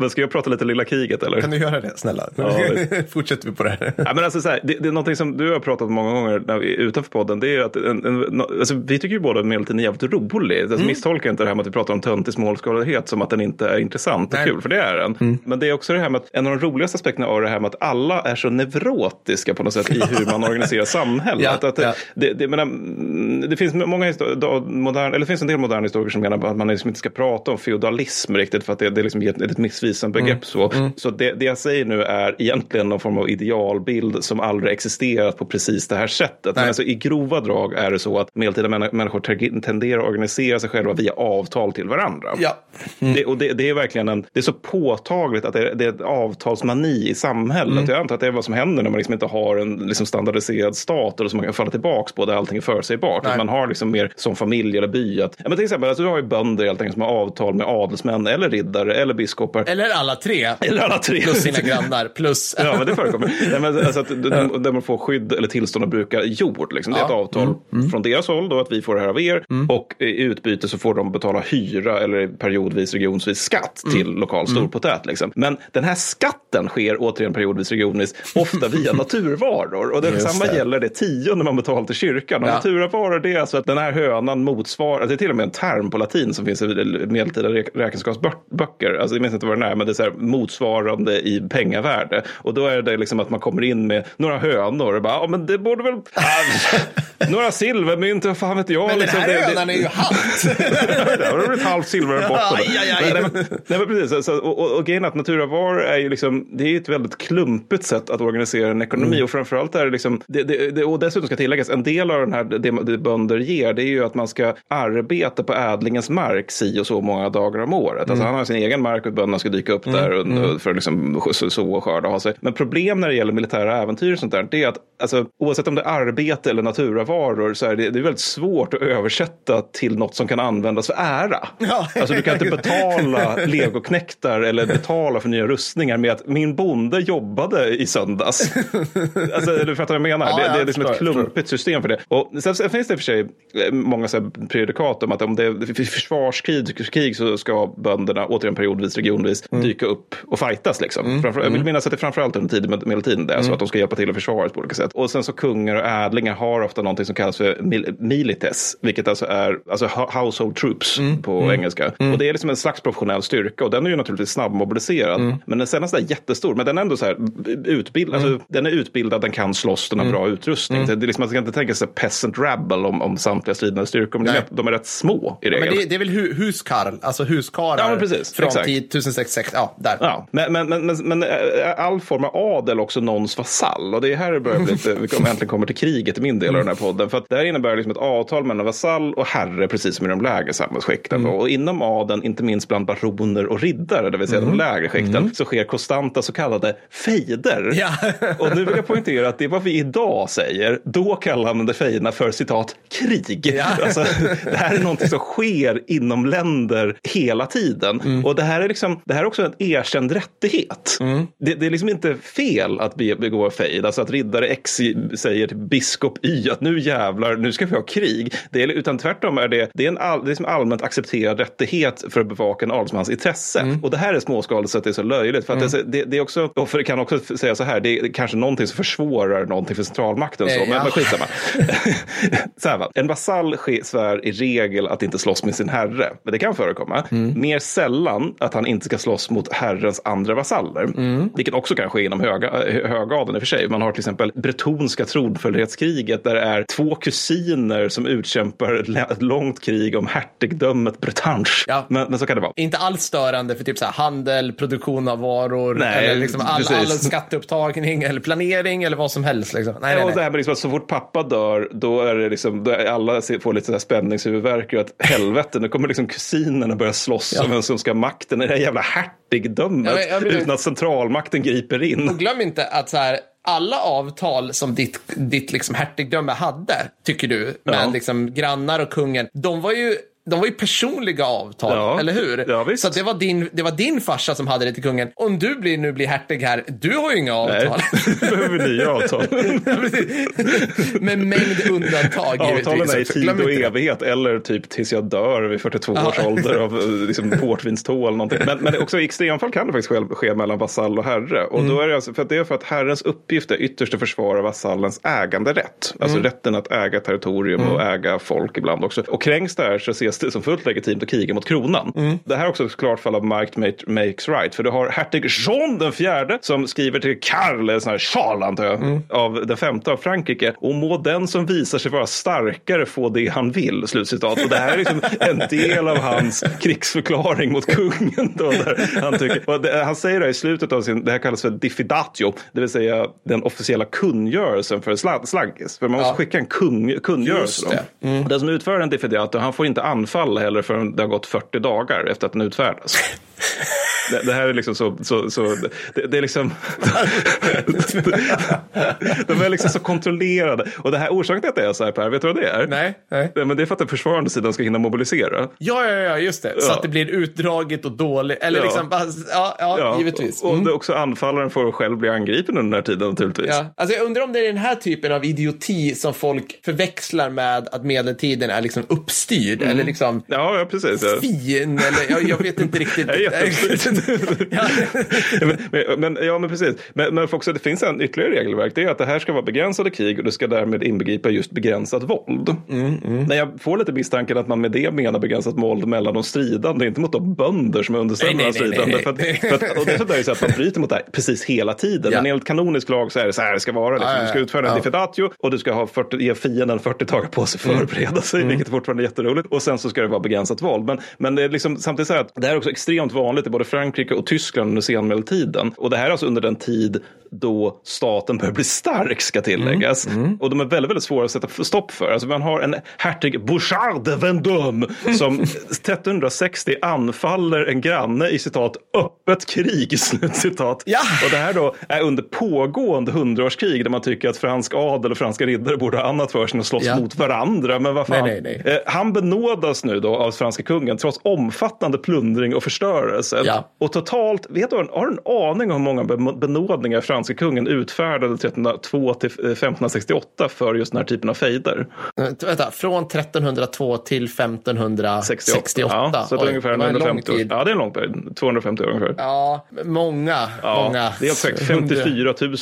Men ska jag prata lite Lilla kriget eller? Kan du göra det snälla? Ja, [LAUGHS] Fortsätter vi på det här. Ja, men alltså, så här, det, det är någonting som du har pratat om många gånger när vi, utanför podden. Det är att en, en, alltså, vi tycker ju båda att medeltiden är jävligt rolig. Alltså, Misstolka inte det här med att vi pratar om töntig småskalighet som att den inte är intressant och Nej. kul, för det är den. Men det är också det här med att en av de roligaste aspekterna av det här med att alla är så neurotiska på något sätt i hur man [LAUGHS] organiserar samhället. Ja, att, att, ja. det, det, menar, mm, det finns många modern, eller det finns en del moderna historiker som menar att man liksom inte ska prata om feodalism riktigt för att det, det är liksom ett, ett missvisande begrepp. Så, så det, det jag säger nu är egentligen någon form av idealbild som aldrig existerat på precis det här sättet. Men alltså, i grova drag är det så att medeltida männi- människor tenderar att organisera sig själva via avtal till varandra. Ja. Det, och det, det är verkligen en, det är så påtagligt att det är, ett avtalsmani i samhället. Jag antar att det är vad som händer när man liksom inte har en liksom standardiserad stat eller som man kan falla tillbaka på där allting är förutsägbart. Att man har liksom mer som familj eller by. Att, ja, men till exempel, alltså, du har ju bönder helt enkelt som har avtal med adelsmän eller riddare eller biskopar. Eller alla tre. Eller alla tre. Plus sina grannar. Plus... [LAUGHS] Ja, men det förekommer. Nej, men alltså att, de, där man får skydd eller tillstånd att bruka jord. Liksom. Det är Ja. ett avtal från deras håll då, att vi får det här av er. Och i utbyte så får de betala hyra eller periodvis regionsvis skatt till lokal storpotät. Liksom. Men den här skatten sker återigen periodvis regionvis ofta via [LAUGHS] naturvaror. Och det Just samma det. gäller det tionde man betalar till kyrkan. Och Ja. Naturvaror det är alltså att den här hönan motsvarar, det är till och med en term på latin som finns i medeltida rä- räkenskapsböcker. Alltså jag minns inte vad den är, men det är så här motsvarande i pengavärde. Och då är det liksom att man kommer in med några hönor och bara, ja men det borde väl, [LAUGHS] några silvermynt, vad fan vet jag. Men den liksom, här det- det- hönan är ju halt. [LAUGHS] det har ett halvt silver aj. Nej, men, precis. Så, och, och, och grejen att naturavaror är ju liksom, det är ju ett väldigt klumpigt sätt att organisera en ekonomi. Mm. Och framförallt är det liksom, det, det, det, och dessutom ska tilläggas, en del av den här, det, det bönder ger, det är ju att man ska arbeta på ädlingens mark si och så många dagar om året. Mm. Alltså han har sin egen mark och bönderna ska ska dyka upp där och, för att liksom så, och skörda och ha sig. Men problem när det gäller militära äventyr och sånt där, det är att alltså, oavsett om det är arbete eller naturavaror så är det, det är väldigt svårt att översätta till något som kan användas för ära. Ja, alltså du kan inte betala [LAUGHS] legoknektar eller betala för nya rustningar med att min bonde jobbade i söndags. alltså, du fattar vad jag menar? Ja, det, ja, det är liksom jag ett klumpigt system för det. Och sen, sen finns det i och för sig eh, många så här prejudikat om att om det är försvarskrig krig så ska bönderna återigen periodvis, regionvis Mm. dyka upp och fightas. Liksom. Framför, Jag vill minnas att det framförallt under tiden med medeltiden det är Mm. så att de ska hjälpa till att försvara på olika sätt. Och sen så kungar och ädlingar har ofta någonting som kallas för mil milites, vilket alltså är alltså household troops Mm. på engelska. Och det är liksom en slags professionell styrka och den är ju naturligtvis snabbmobiliserad. Mm. Men den senaste är jättestor, men den är ändå så här utbildad, Mm. alltså, den är utbildad, den kan slåss, den har bra utrustning. Det är liksom, man ska inte tänka sig peasant rabble om, om samtliga stridande styrkor, men de är, de är rätt små i regel. Men det, det är väl hu huskarl, alltså huskarlar Ja, precis. från Exakt. 10 1066, ja, där. Ja, men, men, men, men, äh, all form av adel också någons vasall. Och det är här det börjar bli lite, vi äntligen kommer till kriget i min del av den här podden. För att det här innebär liksom ett avtal mellan vasall och herre, precis som i de lägre samhällsskikten. Och inom adeln, inte minst bland baroner och riddare, det vill säga de lägre skikten, så sker konstanta så kallade fejder. Ja. [LAUGHS] och nu vill jag poängtera att det är vad vi idag säger. Då kallar man det fejderna för citat krig. Ja. [LAUGHS] Alltså, det här är någonting som sker inom länder hela tiden. Mm. Och det här, är liksom, det här är också en erkänd rättighet. Mm. Det, det är liksom inte fel att be- begå fejd. Alltså att riddare X säger till biskop Y att nu jävlar, nu ska vi ha krig. Det är, utan tvärtom är det, det är en all, det är som allmänt accepterad rättighet för att bevaka en adelsmans intresse. Mm. Och det här är småskaligt så att det är så löjligt. För att det, det, det är också, och för det kan också säga så här, det är kanske någonting som försvårar någonting för centralmakten. Så, Eh, men, ja. men skitsamma. [LAUGHS] så här, va? En vasall svär i regel att inte slåss med sin herre. Men det kan förekomma. Mm. Mer sällan att han inte ska slåss mot herrens andra vasaller. Mm. Vilket också kan ske inom höga, högadeln i och för sig. Man har till exempel bretonska tronföljdighetskriget där det är två kusiner som utkämpar ett långt krig om hertigdömet Bretagne. Ja. Men, men så kan det vara. Inte alls störande för typ så här handel, produktion av varor, Nej, eller liksom all, all skatteupptagning eller planering eller vad som helst. Liksom. Nej, nej, och det nej. här liksom så fort pappa dör, då är det liksom, då alla får lite så här spänningshuvudvärk och att helvete, nu kommer liksom kusinerna börja slåss Ja. om vem som ska ha makten i det här jävla hertigdömet Ja, men- men- utan att centralmakten griper in. Och glöm inte att så här, alla avtal som ditt, ditt liksom hertigdöme hade, tycker du, med Ja. liksom grannar och kungen, de var ju de var ju personliga avtal, Ja. eller hur? Ja. Så att det, var din, det var din farsa som hade det till kungen. Om du blir, nu blir hertig här, du har ju inga Nej, avtal. [LAUGHS] nu behöver vi nya avtal. [LAUGHS] Med mängd undantag. Avtalen är i tid och evighet eller typ tills jag dör vid 42 Ja. års ålder av [LAUGHS] liksom, portvinstå eller någonting. Men, men också i extremfall kan det faktiskt ske, ske mellan vasall och herre. Och Mm. då är det, alltså, för att det är för att herrens uppgift är ytterst att försvara vasallens äganderätt. Alltså Mm. rätten att äga territorium och äga folk ibland också. Och kränks det här så ses det som fullt legitimt att kriga mot kronan. Mm. Det här är också ett klart fall av mate- makes right. För du har hertig Jean den fjärde som skriver till Karl, eller sån här Charles antar jag, Mm. av den femte av Frankrike. Och må den som visar sig vara starkare få det han vill. Slutcitat. Och det här är liksom en del av hans krigsförklaring mot kungen. Då, han, tycker, det, han säger det här i slutet av sin, det här kallas för diffidatio, det vill säga den officiella kungörelsen för sla- slaggis. För man måste Ja. skicka en kung, kungörelse. Mm. Den som utför en diffidatio, han får inte anfalla heller förrän det har gått 40 dagar efter att den utfärdas. [LAUGHS] Det, det här är liksom så, så, så det, det är liksom De är liksom så kontrollerade. Och det här orsaken till att det är så här Per, vet du vad det är? Nej, nej. Ja, Men det är för att den försvarande sidan ska hinna mobilisera. Ja, ja, ja, just det. Så Ja. att det blir utdraget och dåligt. Eller Ja. liksom, bara- ja, ja, givetvis. Och, och Mm. det också anfallaren får själv bli angripen under den här tiden naturligtvis. Ja. Alltså jag undrar om det är den här typen av idioti som folk förväxlar med att medeltiden är liksom uppstyrd eller liksom Ja, ja precis. Ja. fin eller jag, jag vet inte riktigt. [LAUGHS] Är [LAUGHS] men, ja, men precis. Men, men för också, det finns en ytterligare regelverk. Det är att det här ska vara begränsade krig och det ska därmed inbegripa just begränsat våld. Mm, Men jag får lite misstanken att man med det menar begränsat våld mellan de stridande, inte mot de bönder som är underställda de stridande. För att, för att, och dessutom är det så att man bryter mot det här precis hela tiden. Ja. Men enligt kanonisk lag så är det så här det ska vara. Liksom. Ja, Du ska utföra en Ja. Mm. diffidatio och du ska ha 40, ge fienden 40 dagar på sig att förbereda sig, vilket är fortfarande jätteroligt. Och sen så ska det vara begränsat våld. Men, men det är liksom samtidigt så här att det här är också extremt vanligt i både Frankrike och Tyskland under senmedeltiden. Och det här är alltså under den tid då staten börjar bli stark ska tilläggas. Mm, Och de är väldigt, väldigt svåra att sätta stopp för. Alltså man har en hertig Bouchard de Vendôme som [LAUGHS] 1360 anfaller en granne i citat öppet krig. [LAUGHS] Slutcitat. Ja. Och det här då är under pågående hundraårskrig där man tycker att fransk adel och franska riddare borde ha annat för sig än att slåss Ja. mot varandra. Men vad fan. Nej, nej, nej. Eh, Han benådas nu då av franska kungen trots omfattande plundring och förstörelse. Ja. Och totalt, vet du, har du en aning om hur många be- benådningar franska kungen utfärdade 1302 till eh, 1568 för just den här typen av fejder? Vänta, Vänta, från 1302 till 1568. Ja, så det är Oj, ungefär det var en lång 150 år. tid. Ja, det är en lång period. 250 år ungefär. Ja, många, Ja, många. det är korrekt. 54 000.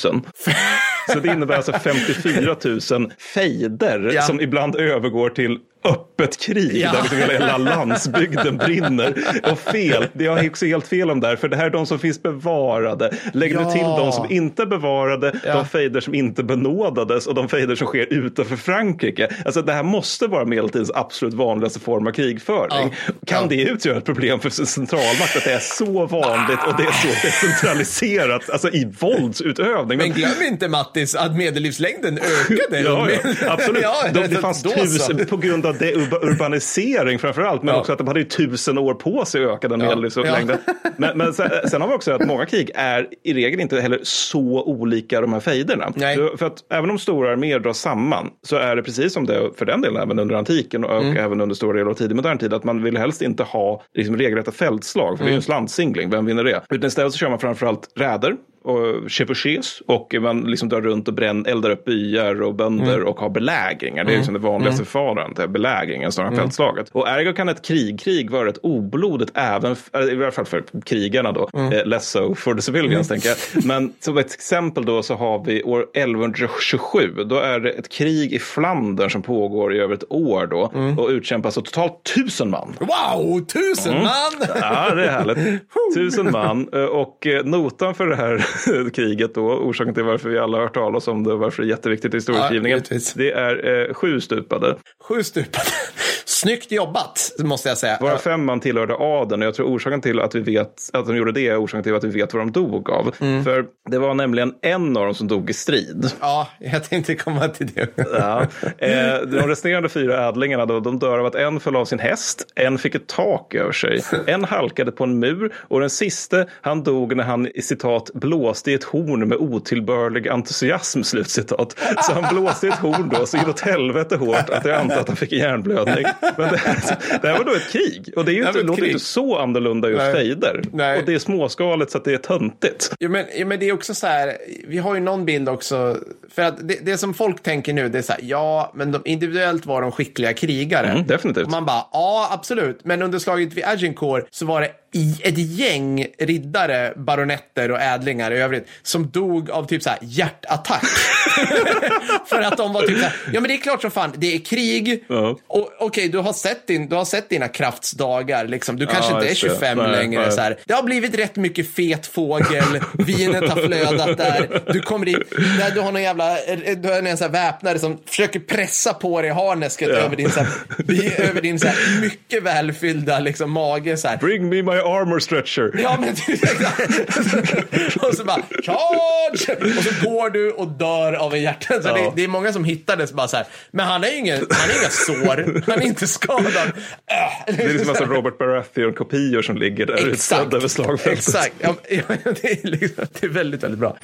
Så det innebär alltså 54 000 fejder Ja. som ibland övergår till öppet krig Ja. där liksom hela, hela landsbygden brinner. Och fel, det har jag också helt fel om där, för det här är de som finns bevarade. Lägger Ja. du till de som inte är bevarade, Ja. de fejder som inte benådades och de fejder som sker utanför Frankrike. Alltså det här måste vara medeltidens absolut vanligaste form av krigföring. Ja. Kan det utgöra ett problem för centralmakt att det är så vanligt och det är så decentraliserat alltså i våldsutövning? Men glöm inte Mattis att medellivslängden [LAUGHS] ökade. Ja, absolut. Ja, de, det fanns då så. tusen, på grund av deurbanisering framför allt, men Ja. också att de hade tusen år på sig att öka den Ja. medellivslängden. [LAUGHS] Men, men sen, sen har vi också att många krig är i regel inte heller så olika de här fejderna. Nej. Så För att även om stora arméer dras samman så är det precis som det för den delen även under antiken och Mm. även under stora delar av tidig modern tid att man vill helst inte ha liksom, regelrätta fältslag för det är ju en Mm. slantsingling, vem vinner det? Utan istället så kör man framförallt räder och chevauchés och man liksom drar runt och bränn, eldar upp byar och bönder Mm. och har belägringar. Det är liksom det vanligaste förfarandet, är belägringen snarare Mm. än fältslaget. Och ergo kan ett krig, krig vara rätt oblodigt även, i alla fall för krigarna då, Mm. eh, less so for the civilians tänker jag. Men som ett exempel då så har vi år 1127, då är det ett krig i Flandern som pågår i över ett år då Mm. och utkämpas av totalt tusen man. Wow, tusen Mm. man! Ja, det är härligt. [LAUGHS] Tusen man. Eh, Och eh, notan för det här [LAUGHS] kriget då, orsaken till varför vi alla har hört talas om det och varför det är jätteviktigt i historieskrivningen, Ja, det är eh, sju stupade. Sju stupade. [LAUGHS] Snyggt jobbat, måste jag säga. Våra fem man tillhörde adeln och jag tror orsaken till att vi vet att de gjorde det är orsaken till att vi vet vad de dog av. Mm. För det var nämligen en av dem som dog i strid. Ja, jag tänkte komma till det. Ja. Eh, de resterande fyra ädlingarna då, de dör av att en föll av sin häst, en fick ett tak över sig, en halkade på en mur och den siste han dog när han i citat blåste i ett horn med otillbörlig entusiasm slutcitat. Så han blåste i ett horn då så gick det åt helvete hårt att jag antar att han fick en hjärnblödning. Men det, det här var då ett krig och det är ju Det inte, låter krig. inte så annorlunda just fejder. Och det är småskaligt så att det är töntigt. Ja, men, ja, men det är också så här, vi har ju någon bild också, för att det, det som folk tänker nu, det är så här, ja, men de, individuellt var de skickliga krigare. Mm, definitivt. Och man bara, ja, absolut, men under slaget vid Agincourt så var det ett gäng riddare, baronetter och ädlingar i övrigt som dog av typ så här hjärtattack. [LAUGHS] för att de var typ här, ja men det är klart som fan, det är krig. Och okej, du, har sett din, du har sett dina kraftsdagar, liksom. du kanske Ja, inte är just det. 25 Nej, längre. nej. Så här. Det har blivit rätt mycket fet fågel, [LAUGHS] vinet har flödat där. Du kommer in, där du har någon jävla, du har en sån här väpnare som försöker pressa på dig harnesket Ja. över din, så här, [LAUGHS] över din så här, mycket välfyllda liksom, mage. Så här. Bring me my armor stretcher. Ja, men och så bara charge! Och så går du och dör av en hjärta. Så Ja. det, det är många som hittar det så bara så här, men han har ju ingen, han har inga sår, han är inte skadad. Det är liksom massa Robert Baratheon-kopior som ligger där utställda över slagfältet. Exakt. Ja, [LAUGHS] det, är liksom, det är väldigt, väldigt bra.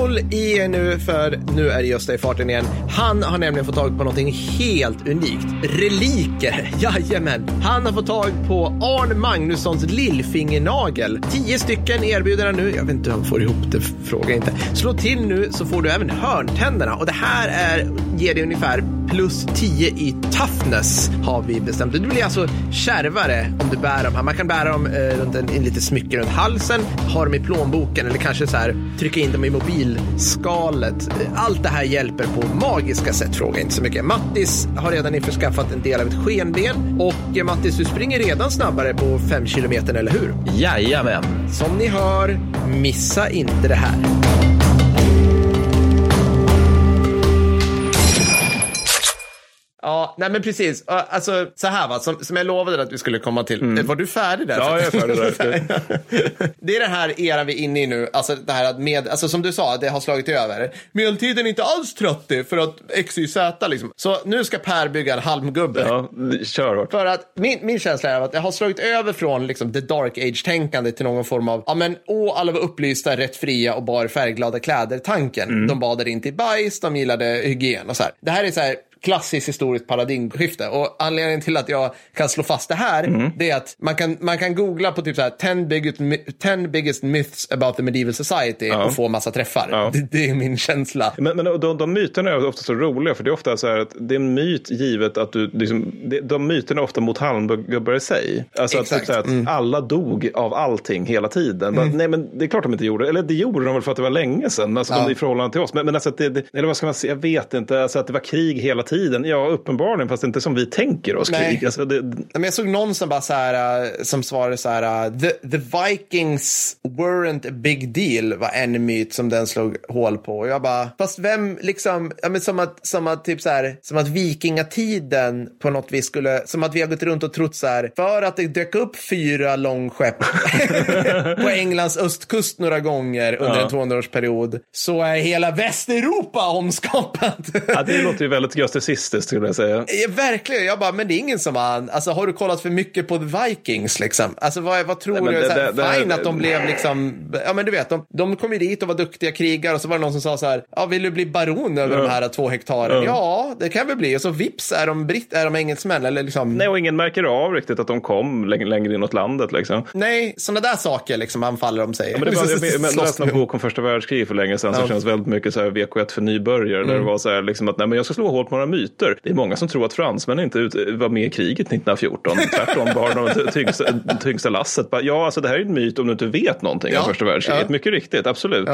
Håll i e er nu, för nu är Gösta i farten igen. Han har nämligen fått tag på någonting helt unikt. Reliker, [LAUGHS] jajamän. Han har fått tag på Arne Magnussons lillfingernagel. Tio stycken erbjuder han nu. Jag vet inte hur han får ihop det, fråga inte. Slå till nu så får du även hörntänderna. Och det här är, ger dig ungefär plus 10 i toughness har vi bestämt. Du blir alltså kärvare om du bär dem här. Man kan bära dem eh, runt en, en lite smycke runt halsen, ha dem i plånboken eller kanske så här trycka in dem i mobilskalet. Allt det här hjälper på magiska sätt, fråga inte så mycket. Mattis har redan införskaffat en del av ett skenben och eh, Mattis, du springer redan snabbare på 5 kilometer, eller hur? Jajamän. Som ni hör, missa inte det här. Ja, nej men precis. Alltså så här va, som, som jag lovade att vi skulle komma till. Var du färdig där? Mm. Ja, jag är färdig där. [LAUGHS] det är den här eran vi är inne i nu, alltså det här att med, alltså som du sa, det har slagit över. Medeltiden är inte alls 30 för att X, Y, Z liksom. Så nu ska Per bygga en halmgubbe. Ja, kör hårt. För att min, min känsla är att det har slagit över från liksom, the dark age-tänkande till någon form av, ja men, åh, alla var upplysta, rätt fria och bar färgglada kläder-tanken. De badade inte i bajs, de gillade hygien och så här. Det här är så här, klassiskt historiskt paradigmskifte. Och anledningen till att jag kan slå fast det här, det är att man kan, man kan googla på typ så här 10 biggest, my- 10 biggest myths about the medieval society och få massa träffar. Ja. Det, det är min känsla. Men, men de, de myterna är ofta så roliga för det är ofta så här att det är en myt givet att du, liksom, de myterna är ofta mot halmgubbar i sig. Alltså att, typ så att alla dog av allting hela tiden. Bara, Nej men det är klart de inte gjorde, eller det gjorde de väl för att det var länge sedan, alltså Ja. i förhållande till oss. Men, men alltså att det, eller vad ska man säga, jag vet inte, alltså att det var krig hela tiden. Ja uppenbarligen, fast inte som vi tänker oss Nej. krig. Alltså det, Men jag såg någon som bara så här, äh, som svarade så här, äh, the, the Vikings weren't a big deal var en myt som den slog hål på. Och jag bara, fast vem liksom, ja, men som att, som att typ så här, som att vikingatiden på något vis skulle, som att vi har gått runt och trott så här, för att det dök upp fyra långskepp [LAUGHS] på Englands östkust några gånger under en 200-årsperiod så är hela Västeuropa omskapat. ja, det låter ju väldigt götecistiskt skulle jag säga. Ja, verkligen. Jag bara, men det är ingen som har... Alltså, har du kollat för mycket på The Vikings liksom? Alltså, vad, vad tror Nej, du? det- så här, det- det- fine att de blev liksom... Ja, men du vet, de, de kom ju dit och var duktiga krigare och så var det någon som sa så här, ja, vill du bli baron över de här två hektaren? Ja. det kan väl bli. Och så vips är de, britt, är de engelsmän eller liksom... Nej, och ingen märker av riktigt att de kom längre, inåt landet liksom. Nej, sådana där saker liksom anfaller de sig. Ja, men det var, jag, [LAUGHS] läste en bok om första världskriget för länge sedan som Ja. känns väldigt mycket så här VK1 för nybörjare. Där det var så här liksom att nej, men jag ska slå hål på några myter. Det är många som tror att fransmännen inte var med i kriget 1914. Tvärtom bar de ty- tyngsta, tyngsta lasset. Ja, alltså det här är en myt om du inte vet någonting Ja. om första världskriget. Ja. Mycket riktigt, absolut.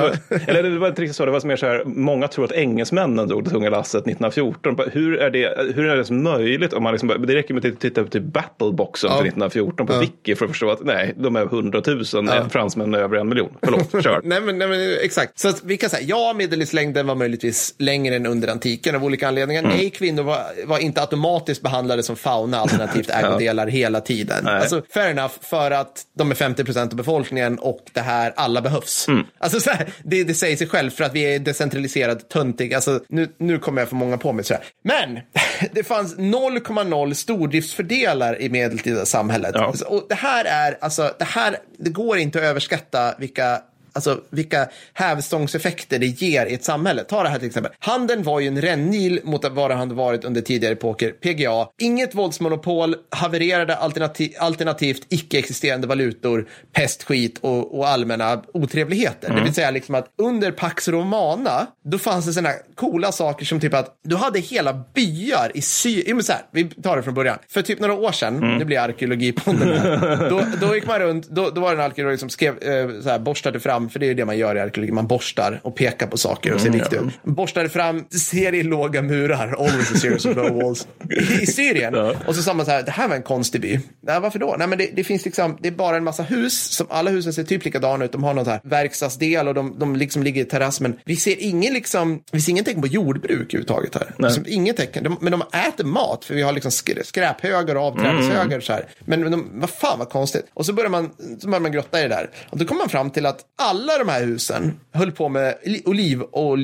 Eller det var inte riktigt så, det var mer så här, många tror att engelsmännen drog det tunga lasset 1914. Bara, Hur är det, hur är det möjligt? Om man liksom, det räcker med att titta på typ battleboxen för 1914 på Wiki för att förstå att nej, de är 100 000, ja. fransmän är över en miljon. Förlåt, [LAUGHS] kör. Nej men, nej men exakt. Så att vi kan säga, ja medellivslängden var möjligtvis längre än under antiken av olika anledningar. Mm. Nej, kvinnor var, var inte automatiskt behandlade som fauna alternativt [LAUGHS] ägodelar hela tiden. Nej. Alltså fair enough för att de är 50 procent av befolkningen och det här, alla behövs. Mm. Alltså så här, det, det säger sig själv för att vi är decentraliserad, töntig. Alltså nu, nu kommer jag få många på mig så här. Men [LAUGHS] det fanns 0,0 stordriftsfördelar i medeltida samhället. Ja. Och det här är, alltså, det här, det går inte att överskatta vilka Alltså vilka hävstångseffekter det ger i ett samhälle. Ta det här till exempel. Handeln var ju en rännil mot vad det hade varit under tidigare epoker. PGA. Inget våldsmonopol, havererade alternativ, alternativt icke-existerande valutor, pest, skit och, och allmänna otrevligheter. Det vill säga liksom att under Pax Romana, då fanns det sådana coola saker som typ att du hade hela byar i Syrien. Vi tar det från början. För typ några år sedan, det blir arkeologipodden här, [LAUGHS] då, då gick man runt, då, då var det en arkeolog som skrev, eh, så här, borstade fram, för det är ju det man gör i arkeologi, man borstar och pekar på saker och ser viktigt ut. Borstade fram serielåga murar, always a series of low walls, i, i Syrien. Och så sa man så här, det här var en konstig by. Nej, varför då? Nej, men det, det finns liksom, det är bara en massa hus, som alla husen ser typ likadana ut, de har någon så här verkstadsdel och de, de liksom ligger i terrass, men vi ser ingen liksom, vi ser ingen tecken på jordbruk överhuvudtaget här. Liksom, inget tecken, de, men de äter mat, för vi har liksom skrä- skräphögar och avträdeshögar och så här. Men, men de, vad fan vad konstigt. Och så börjar man, så börjar man grotta i det där. Och då kommer man fram till att alla de här husen höll på med li-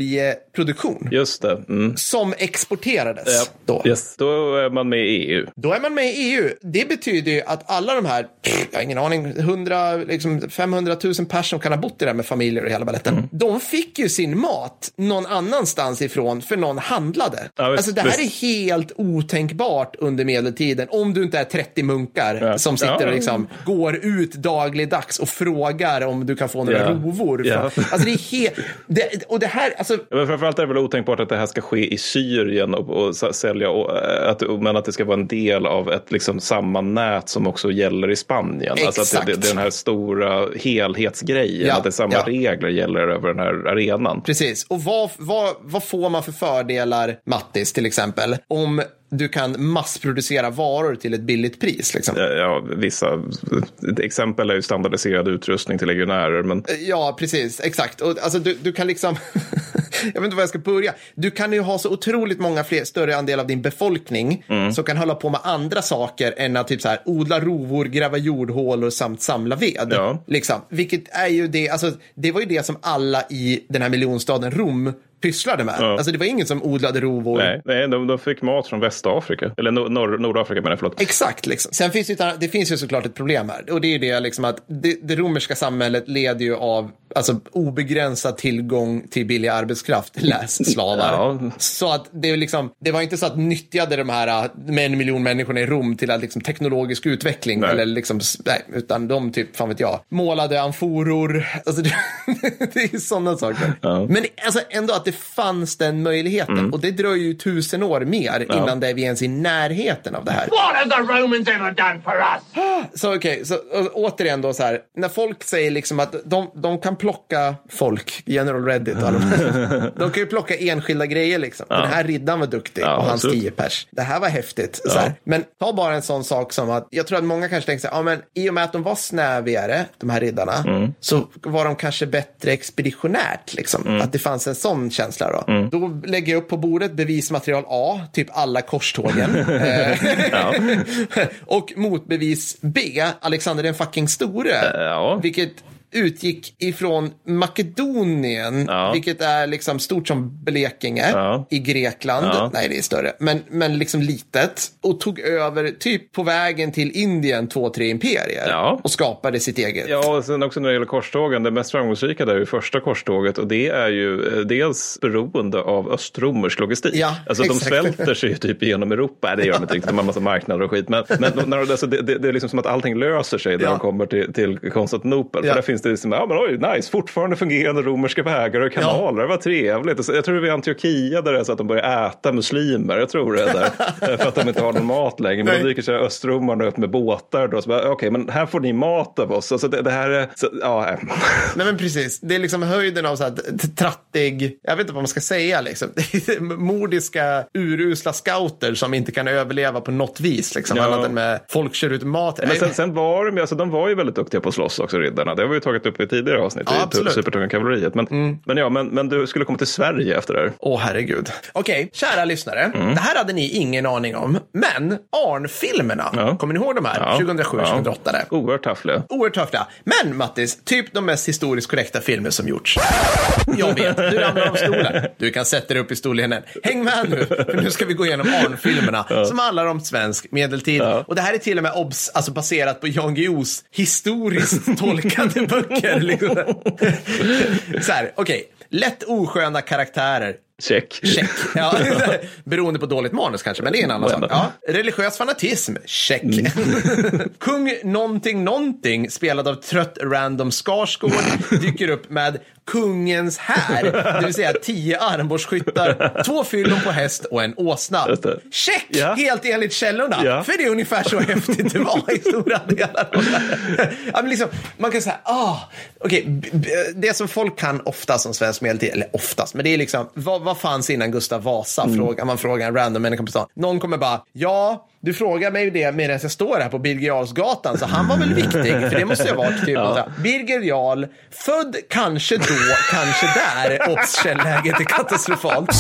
olivoljeproduktion. Just det. Mm. Som exporterades då. Yes. Då är man med i EU. Då är man med i EU. Det betyder ju att alla de här, pff, jag har ingen aning, 100, liksom 500 000 personer som kan ha bott där med familjer och hela baletten. Mm. De fick ju sin mat någon annanstans ifrån för någon handlade. Ja, visst, alltså det här visst. är helt otänkbart under medeltiden. Om du inte är 30 munkar Ja. som sitter Ja. och liksom går ut dagligdags och frågar om du kan få några Ja. Rovor. Ja. Alltså det är helt, det, och det här, alltså Men framförallt är det väl otänkbart att det här ska ske i Syrien och, och sälja, och, äh, att, men att det ska vara en del av ett liksom, samma nät som också gäller i Spanien. Alltså att Exakt. det, det är den här stora helhetsgrejen, Ja, att det är samma ja. regler gäller över den här arenan. Precis. Och vad, vad, vad får man för fördelar, Mattis, till exempel, om du kan massproducera varor till ett billigt pris. Liksom. Ja, ja, vissa ett exempel är ju standardiserad utrustning till legionärer. Men Ja, precis. Exakt. Och, alltså, du, du kan liksom... [LAUGHS] jag vet inte var jag ska börja. Du kan ju ha så otroligt många fler, större andel av din befolkning Mm. som kan hålla på med andra saker än att typ så här, odla rovor, gräva jordhålor samt samla ved. Ja. Liksom. Vilket är ju det, alltså, det var ju det som alla i den här miljonstaden Rom pysslade med. Ja. Alltså det var ingen som odlade rovor. nej, nej de, de fick mat från Västafrika. Eller nor Nordafrika menar jag, förlåt. Exakt. Liksom. Sen finns det, det finns ju såklart ett problem här. Och det är ju det liksom att det, det romerska samhället leder ju av alltså, obegränsad tillgång till billig arbetskraft, läs slavar. Ja. Så att det, är liksom, det var inte så att nyttjade de här äh, med en miljon människorna i Rom till att, liksom, teknologisk utveckling. Nej. Eller liksom, nej, utan de typ, fan vet jag, målade amforor. Alltså, [LAUGHS] det, det är sådana saker. Ja. Men alltså, ändå att det fanås den möjligheten. Och det dröjer ju tusen år mer innan det är vi ens i närheten av det här. What have the Romans ever done for us? Så okej, så å- återigen då så här, när folk säger liksom att de, de kan plocka folk, General Reddit och alla de, [LAUGHS] kan ju plocka enskilda grejer liksom. Den här riddaren var duktig Ja, och hans tio pers. Det här var häftigt. Så här. Men ta bara en sån sak som att, jag tror att många kanske tänker så här, ja men i och med att de var snävigare, de här riddarna, Mm. så var de kanske bättre expeditionärt liksom. Mm. Att det fanns en sån känsla då. Då lägger jag upp på bordet bevismaterial A, typ alla korstågen. [LAUGHS] Eh, [LAUGHS] och motbevis B, Alexander den fucking store. ja. Vilket utgick ifrån Makedonien, Ja. vilket är liksom stort som Blekinge Ja. i Grekland. Ja. Nej, det är större, men, men liksom litet. Och tog över typ på vägen till Indien två, tre imperier och skapade sitt eget. Ja, och sen också när det gäller korstågen, det mest framgångsrika där är ju första korståget och det är ju eh, dels beroende av östromersk logistik. Ja, alltså de exakt. svälter sig ju typ genom Europa, Nej, det gör de inte riktigt, de har en massa marknader och skit, men, men när, de- alltså, det, det, är liksom som att allting löser sig när de kommer till, till Konstantinopel. Ja. För där finns det liksom, ja men oj, nice, fortfarande fungerande romerska vägar och kanaler, vad trevligt. Jag tror det är Antiochia där det är så att de börjar äta muslimer, jag tror det är där, [LAUGHS] för att de inte har någon mat längre. Men Nej. då dyker sig östromarna upp med båtar då, okej, men här får ni mat av oss. Alltså det, det här är, så, ja, eh. [LAUGHS] Nej men precis, det är liksom höjden av så här trattig, jag vet inte vad man ska säga liksom. [LAUGHS] Det Mordiska urusla scouter som inte kan överleva på något vis liksom. Ja. Annat än med folk kör ut mat. Men sen, sen var de, ju- alltså, de var ju väldigt duktiga på att slåss också, riddarna. Det har vi ju tagit upp i tidigare avsnitt Ja, i. Mm. tu- Supertunga kavalleriet. Men, men ja, men, men du skulle komma till Sverige efter det här. Åh herregud. Okej, kära lyssnare. Mm. Det här hade ni ingen aning om. Men Arn-filmerna, Ja. kommer ni ihåg de här? Ja. 2007, Ja. 2008. där. Oerhört taffliga. Oerhört tuffa. Men Mattis, typ de mest historiskt korrekta filmer som gjorts. Jag vet, du ramlar av stolen. Du kan sätta dig upp i stolen. Häng med nu, för nu ska vi gå igenom Arn-filmerna som handlar om svensk medeltid. Och det här är till och med obs, alltså baserat på Jan Guillous historiskt [LAUGHS] tolkade böcker. Liksom. [LAUGHS] Så här, okej. Lätt osköna karaktärer. Check. Check. Ja, [LAUGHS] beroende på dåligt manus kanske, men det är en annan sak. Ja. Religiös fanatism. Check. [LAUGHS] Kung någonting någonting, spelad av trött random Skarsgård, dyker upp med kungens här, det vill säga tio armborstskyttar, två fyllon på häst och en åsna. Check! Ja. Helt enligt källorna. Ja. För det är ungefär så häftigt det var i stora delar. ja, men liksom, man kan säga, ah, b- b- det som folk kan oftast om svensk medeltid, eller oftast, men det är liksom, vad, vad fanns innan Gustav Vasa? Frågar, man frågar en random människa på stan. Någon kommer bara, ja, du frågar mig det medan jag står här på Birger Jarlsgatan, så han var väl viktig, för det måste ju ha varit typ, ja. Birger Jarl, född kanske då, kanske där, obs, källäget är katastrofalt.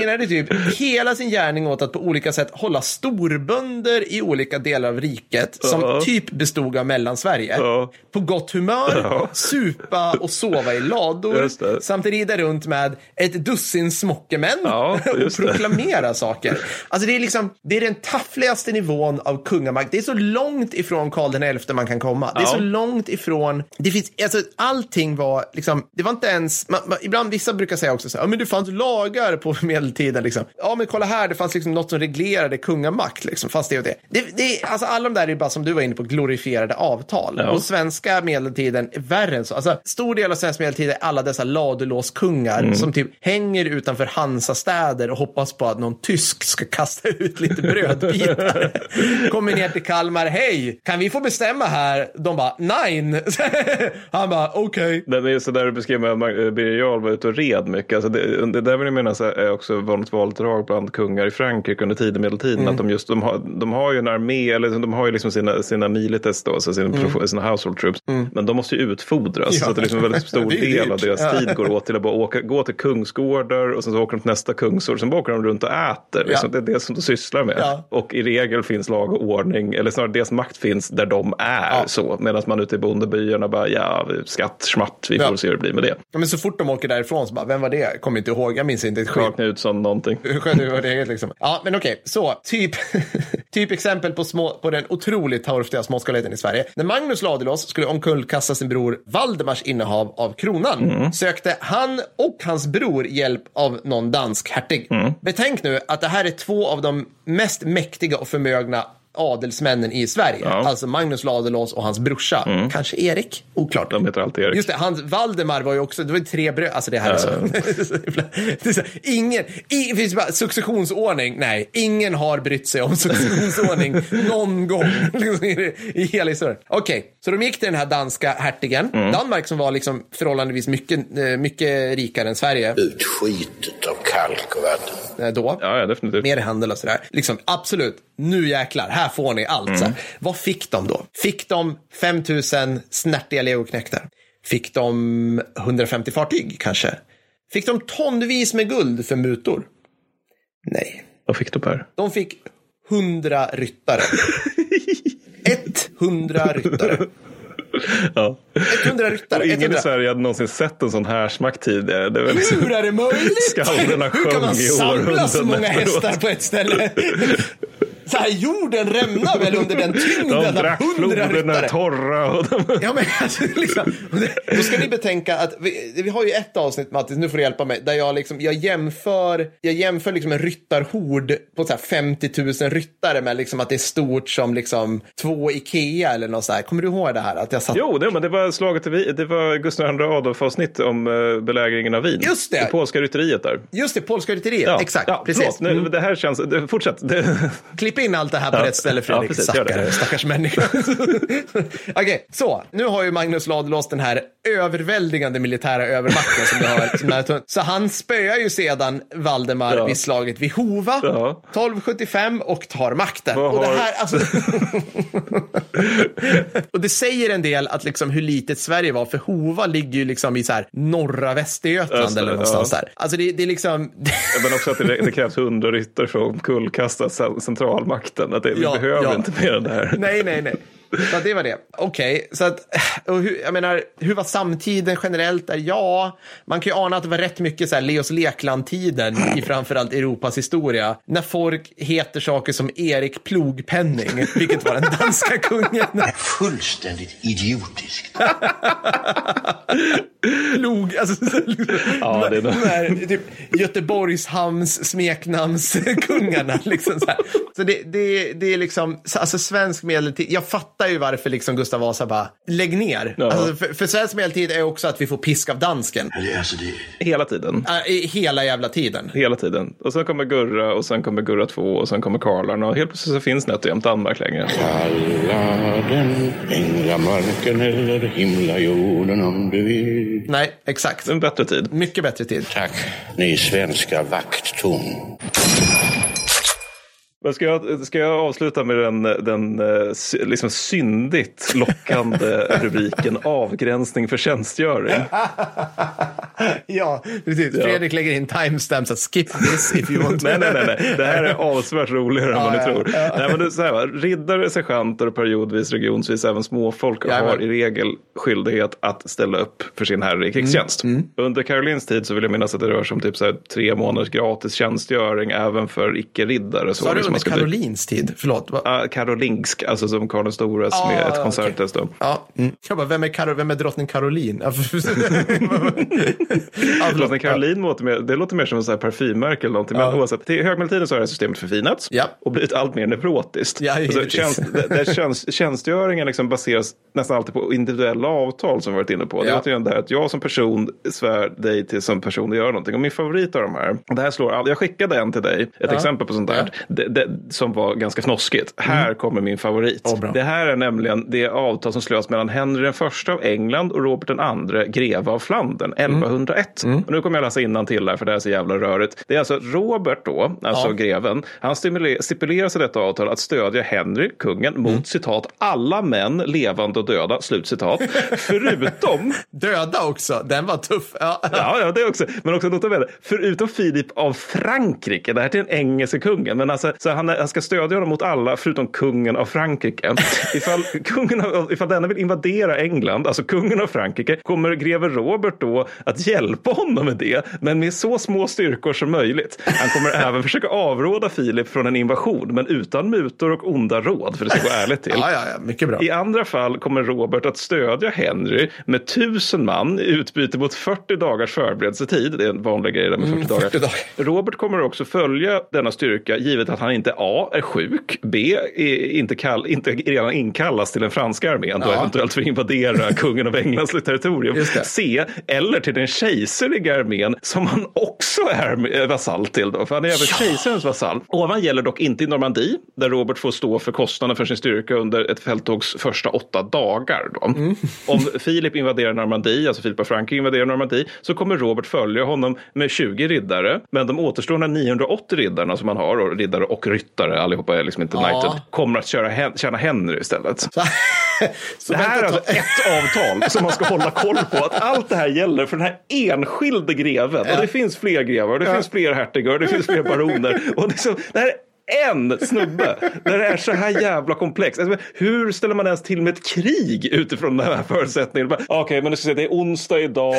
Ägnade typ hela sin gärning åt att på olika sätt hålla storbönder i olika delar av riket som Ja. typ bestod av Mellansverige Ja. på gott humör, Ja. supa och sova i lador samt rida runt med ett dussin smockemän och just det. proklamera saker. Alltså det är liksom, det är den taffligaste nivån av kungamakt. Det är så långt ifrån Karl XI man kan komma. Det är så långt ifrån, det finns, alltså allting var liksom, det var inte ens, man, man, ibland vissa brukar säga också så här, men det fanns lagar på [LAUGHS] medeltiden liksom. Ja men kolla här, det fanns liksom något som reglerade kungamakt liksom, fast det och det. det, det alltså alla de där är bara som du var inne på, glorifierade avtal. Ja. Och svenska medeltiden är värre än så. Alltså stor del av svensk medeltid är alla dessa ladulåskungar Mm. som typ hänger utanför Hansastäder och hoppas på att någon tysk ska kasta [LAUGHS] ut lite brödbitar. [LAUGHS] Kommer ner till Kalmar, hej, kan vi få bestämma här? De bara, nej. Han bara, okej. Det är så där du beskrev med Birger Jarl var ute och red mycket. Alltså det, det där var ju med minnas är också var något valdrag bland kungar i Frankrike under tidig medeltiden. Att de just, de har, de har ju en armé, eller de har ju liksom sina, sina milites då, så sina, mm. sina household troops. Mm. Men de måste ju utfodras. Ja. Så att det är liksom en väldigt stor [LAUGHS] del av deras ja. tid går åt till att bara åka, gå till kungsgårdar och sen så åker de till nästa kungsgård. Sen bara åker de runt och äter. Liksom. Ja. Det är det som de sysslar med. Och i regel finns lag och ordning, eller snarare deras makt finns där de är. så Medan man ute i bondebyarna bara, ja, skatt, schmatt, vi får se hur det blir med det. Men så fort de åker därifrån så bara, vem var det? Kommer inte ihåg, jag minns inte ett skit. Knutsson någonting. det liksom. Ja, men okej, så typ, [LAUGHS] typ exempel på, små, på den otroligt torftiga småskaligheten i Sverige. När Magnus Ladulås skulle omkullkasta sin bror Valdemars innehav av kronan mm. sökte han och hans bror hjälp av någon dansk hertig. Mm. Betänk nu att det här är två av de mest mäktiga och förmögna adelsmännen i Sverige. Ja. Alltså Magnus Ladulås och hans brorsa. Mm. Kanske Erik? Oklart. De heter alltid Erik. Just det, hans, Valdemar var ju också, det var ju tre bröder. Alltså det här är så. [LAUGHS] det är så ingen, i, finns bara successionsordning. Nej, ingen har brytt sig om successionsordning [LAUGHS] någon gång [LAUGHS] i hela historien. Okej, okay, så de gick till den här danska hertigen. Mm. Danmark som var liksom förhållandevis mycket, eh, mycket rikare än Sverige. Utskitet av kalk och vatten. Eh, då. Ja, ja, definitivt. Mer handel och sådär. Liksom, absolut, nu jäklar, här får ni allt. Mm. Vad fick de då? Fick de 5000 snärtiga legoknektar? Fick de 150 fartyg kanske? Fick de tonvis med guld för mutor? Nej. Vad fick de Per? De fick 100 ryttare. [LAUGHS] 100 ryttare. Ja. 100 ryttare. ingen 100. i Sverige hade någonsin sett en sån härsmakt tidigare. Det liksom... Hur är det möjligt? Skalderna Hur kan man samla så många hästar på ett ställe? Så här, jorden rämnar väl under den tyngden de drack ryttare. torra. Och de... ja, men alltså, liksom, då ska ni betänka att vi, vi har ju ett avsnitt, Mattis, nu får du hjälpa mig, där jag, liksom, jag jämför, jag jämför liksom en ryttarhord på så här 50 000 ryttare med liksom att det är stort som liksom två Ikea eller något så här. Kommer du ihåg det här? Att jag satt... Jo, det, men det var slaget till, det var Gustav II Adolf-avsnitt om uh, belägringen av Wien. Just det. det polska rytteriet där. Just det, polska rytteriet, ja. exakt. Ja, precis. Nu, mm. Det här känns, det, fortsätt. Det... [LAUGHS] Klipp in allt det här på ja. rätt ställe Fredrik. Ja, precis, Stackare, stackars människa. [LAUGHS] Okej, okay, så nu har ju Magnus Ladulås den här överväldigande militära övermakten som det har. [LAUGHS] så han spöar ju sedan Valdemar ja. vid slaget vid Hova ja. 1275 och tar makten. Och det här, alltså... [LAUGHS] och det säger en del att liksom hur litet Sverige var, för Hova ligger ju liksom i så här norra Västergötland Öster, eller någonstans ja. där. Alltså det, det är liksom... Men också att det, det krävs hundra ryttare för att kullkasta centralmakten. Att det, vi behöver ja. inte mer än det här. Nej, nej, nej. Så det var det. Okej, okay, så att, och hur, jag menar, hur var samtiden generellt? Där? Ja, man kan ju ana att det var rätt mycket så här Leos Lekland-tiden i framförallt Europas historia. När folk heter saker som Erik Plogpenning, vilket var den danska [LAUGHS] kungen. Fullständigt idiotiskt. Plog, alltså, ja, det är de här, typ, Göteborgshamns smeknamnskungarna. Liksom, så så det, det, det är liksom, alltså svensk medeltid, jag fattar fattar ju varför liksom Gustav Vasa bara, lägg ner. Ja. Alltså, för, för svensk medeltid är också att vi får pisk av dansken. Alltså det... Hela tiden. Äh, hela jävla tiden. Hela tiden. Och sen kommer Gurra och sen kommer Gurra 2 och sen kommer Karlarna och helt plötsligt så finns nätt och jämt Danmark längre. Kalla den änglamarken eller himlajorden om du vill. Nej, exakt. En bättre tid. Mycket bättre tid. Tack, ni svenska vakttorn. Men ska, jag, ska jag avsluta med den, den eh, liksom syndigt lockande [LAUGHS] rubriken avgränsning för tjänstgöring? [LAUGHS] ja, precis. Fredrik lägger in timestamps att skip this if you want to. nej, nej, nej. Det här är [LAUGHS] avsevärt roligare än vad ni tror. Ja. Nej, men det är så här, va? Riddare, sergeanter och periodvis regionsvis även småfolk ja, har i regel skyldighet att ställa upp för sin herre i krigstjänst. Mm. Mm. Under Karolins tid så vill jag minnas att det rör sig om typ så här, tre månaders gratis tjänstgöring även för icke-riddare. Så, så liksom under Karolins tid? Förlåt. Uh, Karolinsk, alltså som Karl den stores ah, med ett konserthus. Okay. Ja. Mm. Jag bara, vem är, Karo, vem är drottning Caroline? [LAUGHS] drottning Caroline låter mer, det låter mer som en parfymmärke eller någonting. Ja. Men oavsett, till högmedeltiden så har det systemet förfinats ja. och blivit allt mer neurotiskt. Ja, alltså, tjänst, där tjänst, tjänstgöringen liksom baseras nästan alltid på individuella avtal som vi varit inne på. Ja. Det är det här att jag som person svär dig till som person att göra någonting. Och min favorit av de här, det här slår all, jag skickade en till dig, ett exempel på sånt där. Det, det, det, som var ganska fnoskigt. Här kommer min favorit. Bra. det här är nämligen det avtal som slöts mellan Henry den första av England och Robert den andre, greve av Flandern, 1101. Och nu kommer jag läsa till här för det här är så jävla rörigt. Det är alltså Robert då, alltså Ja. greven, han stipulerar i detta avtal att stödja Henry, kungen, mot citat alla män, levande och döda, slut citat. [LAUGHS] Förutom Döda också, den var tuff. Ja. Ja, ja, det också. Men också nota bene, förutom Filip av Frankrike, det här till den engelske kungen, men alltså, så han, han ska stödja honom mot alla förutom kungen av Frankrike. [LAUGHS] Ifall, kungen av, ifall denna vill invadera England, alltså kungen av Frankrike, kommer greve Robert då att hjälpa honom med det, men med så små styrkor som möjligt. Han kommer [LAUGHS] även försöka avråda Filip från en invasion, men utan mutor och onda råd, för det ska gå ärligt till. Ja, ja, ja, mycket bra. I andra fall kommer Robert att stödja Henry med tusen man i utbyte mot 40 dagars förberedelsetid. Det är en vanlig grej där med 40 dagar. 40 dagar. Robert kommer också följa denna styrka givet att han inte A. är sjuk, B. Inte, kall, inte redan inkallas till den franska armén då Ja. eventuellt för att invadera [LAUGHS] kungen av Englands territorium. C. Eller till den kejserliga armén som han också är vasall till. Då, för han är även kejsarens vasall. Ovan gäller dock inte i Normandie där Robert får stå för kostnaden för sin styrka under ett fälttågs första åtta dagar. Då. Mm. Om Filip invaderar Normandie, alltså Filip av Frankrike invaderar Normandie, så kommer Robert följa honom med 20 riddare. Men de återstående 980 riddarna som han har, och riddare och ryttare, allihopa är liksom inte Ja. kommer att köra hen- tjäna Henry istället. [LAUGHS] Det här är alltså ett avtal som man ska hålla koll på. Att allt det här gäller för den här enskilde greven. Och det finns fler grevar, det finns fler hertigar, det finns fler baroner. Och liksom, det här är en snubbe det är så här jävla komplext. Alltså, hur ställer man ens till med ett krig utifrån den här förutsättningen? Bara, Okej, men nu ska se, det är onsdag idag,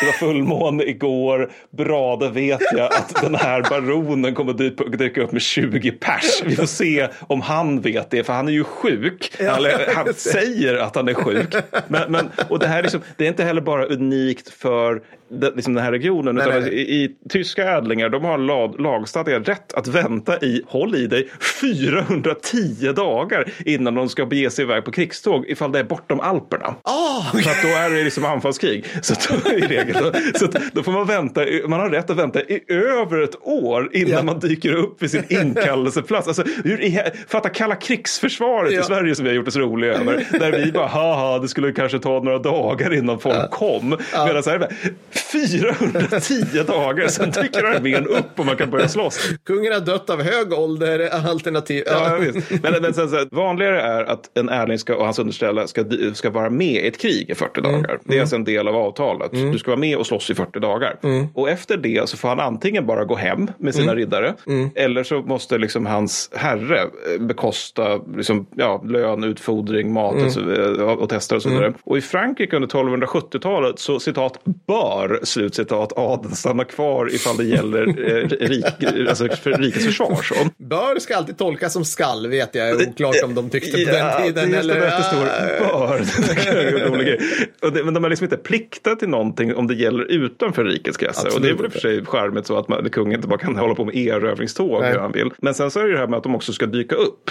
det var fullmåne igår. Bra, då vet jag att den här baronen kommer dyka upp med 20 pers. Vi får se om han vet det, för han är ju sjuk. Eller, han säger att han är sjuk. Men, men, och det här är, liksom, det är inte heller bara unikt för den, liksom den här regionen. Nej, utan nej. I, I tyska ädlingar, de har lag, lagstadgad rätt att vänta i, håll i dig, 410 dagar innan de ska bege sig iväg på krigståg ifall det är bortom Alperna. Ah, För att då är det liksom anfallskrig. Så att i regel, så då får man vänta, man har rätt att vänta i över ett år innan Ja. man dyker upp vid sin inkallelseplats. Alltså, hur, fatta kalla krigsförsvaret Ja. i Sverige som vi har gjort oss roliga över. Där vi bara, haha, det skulle kanske ta några dagar innan folk kom. Medan så här, bara, 410 dagar, sen dyker armén upp och man kan börja slåss. kungen har dött av hög ålder, alternativ. Ja, visst. Men, men sen, så, här, vanligare är att en ärling ska, och hans underställda ska, ska vara med i ett krig i 40 dagar. Det är alltså en del av avtalet. Du ska vara med och slåss i 40 dagar. Och efter det så får han antingen bara gå hem med sina riddare. Eller så måste liksom hans herre eh, bekosta liksom, ja, lön, utfodring, mat och, så, och tester och så vidare. Och i Frankrike under 1270-talet så citat bör slutcitat adeln stanna kvar ifall det gäller eh, rik, [LAUGHS] alltså för rikets försvar. Bör ska alltid tolkas som skall, vet jag. Är Oklart om de tyckte på den tiden. Just eller, det det står bör. [LAUGHS] Det men de är liksom inte pliktade till någonting om det gäller utanför rikets kretsar. Och det är väl i och för sig charmigt så att man, kungen inte bara kan hålla på med erövringståg hur han vill. Men sen så är det det här med att de också ska dyka upp.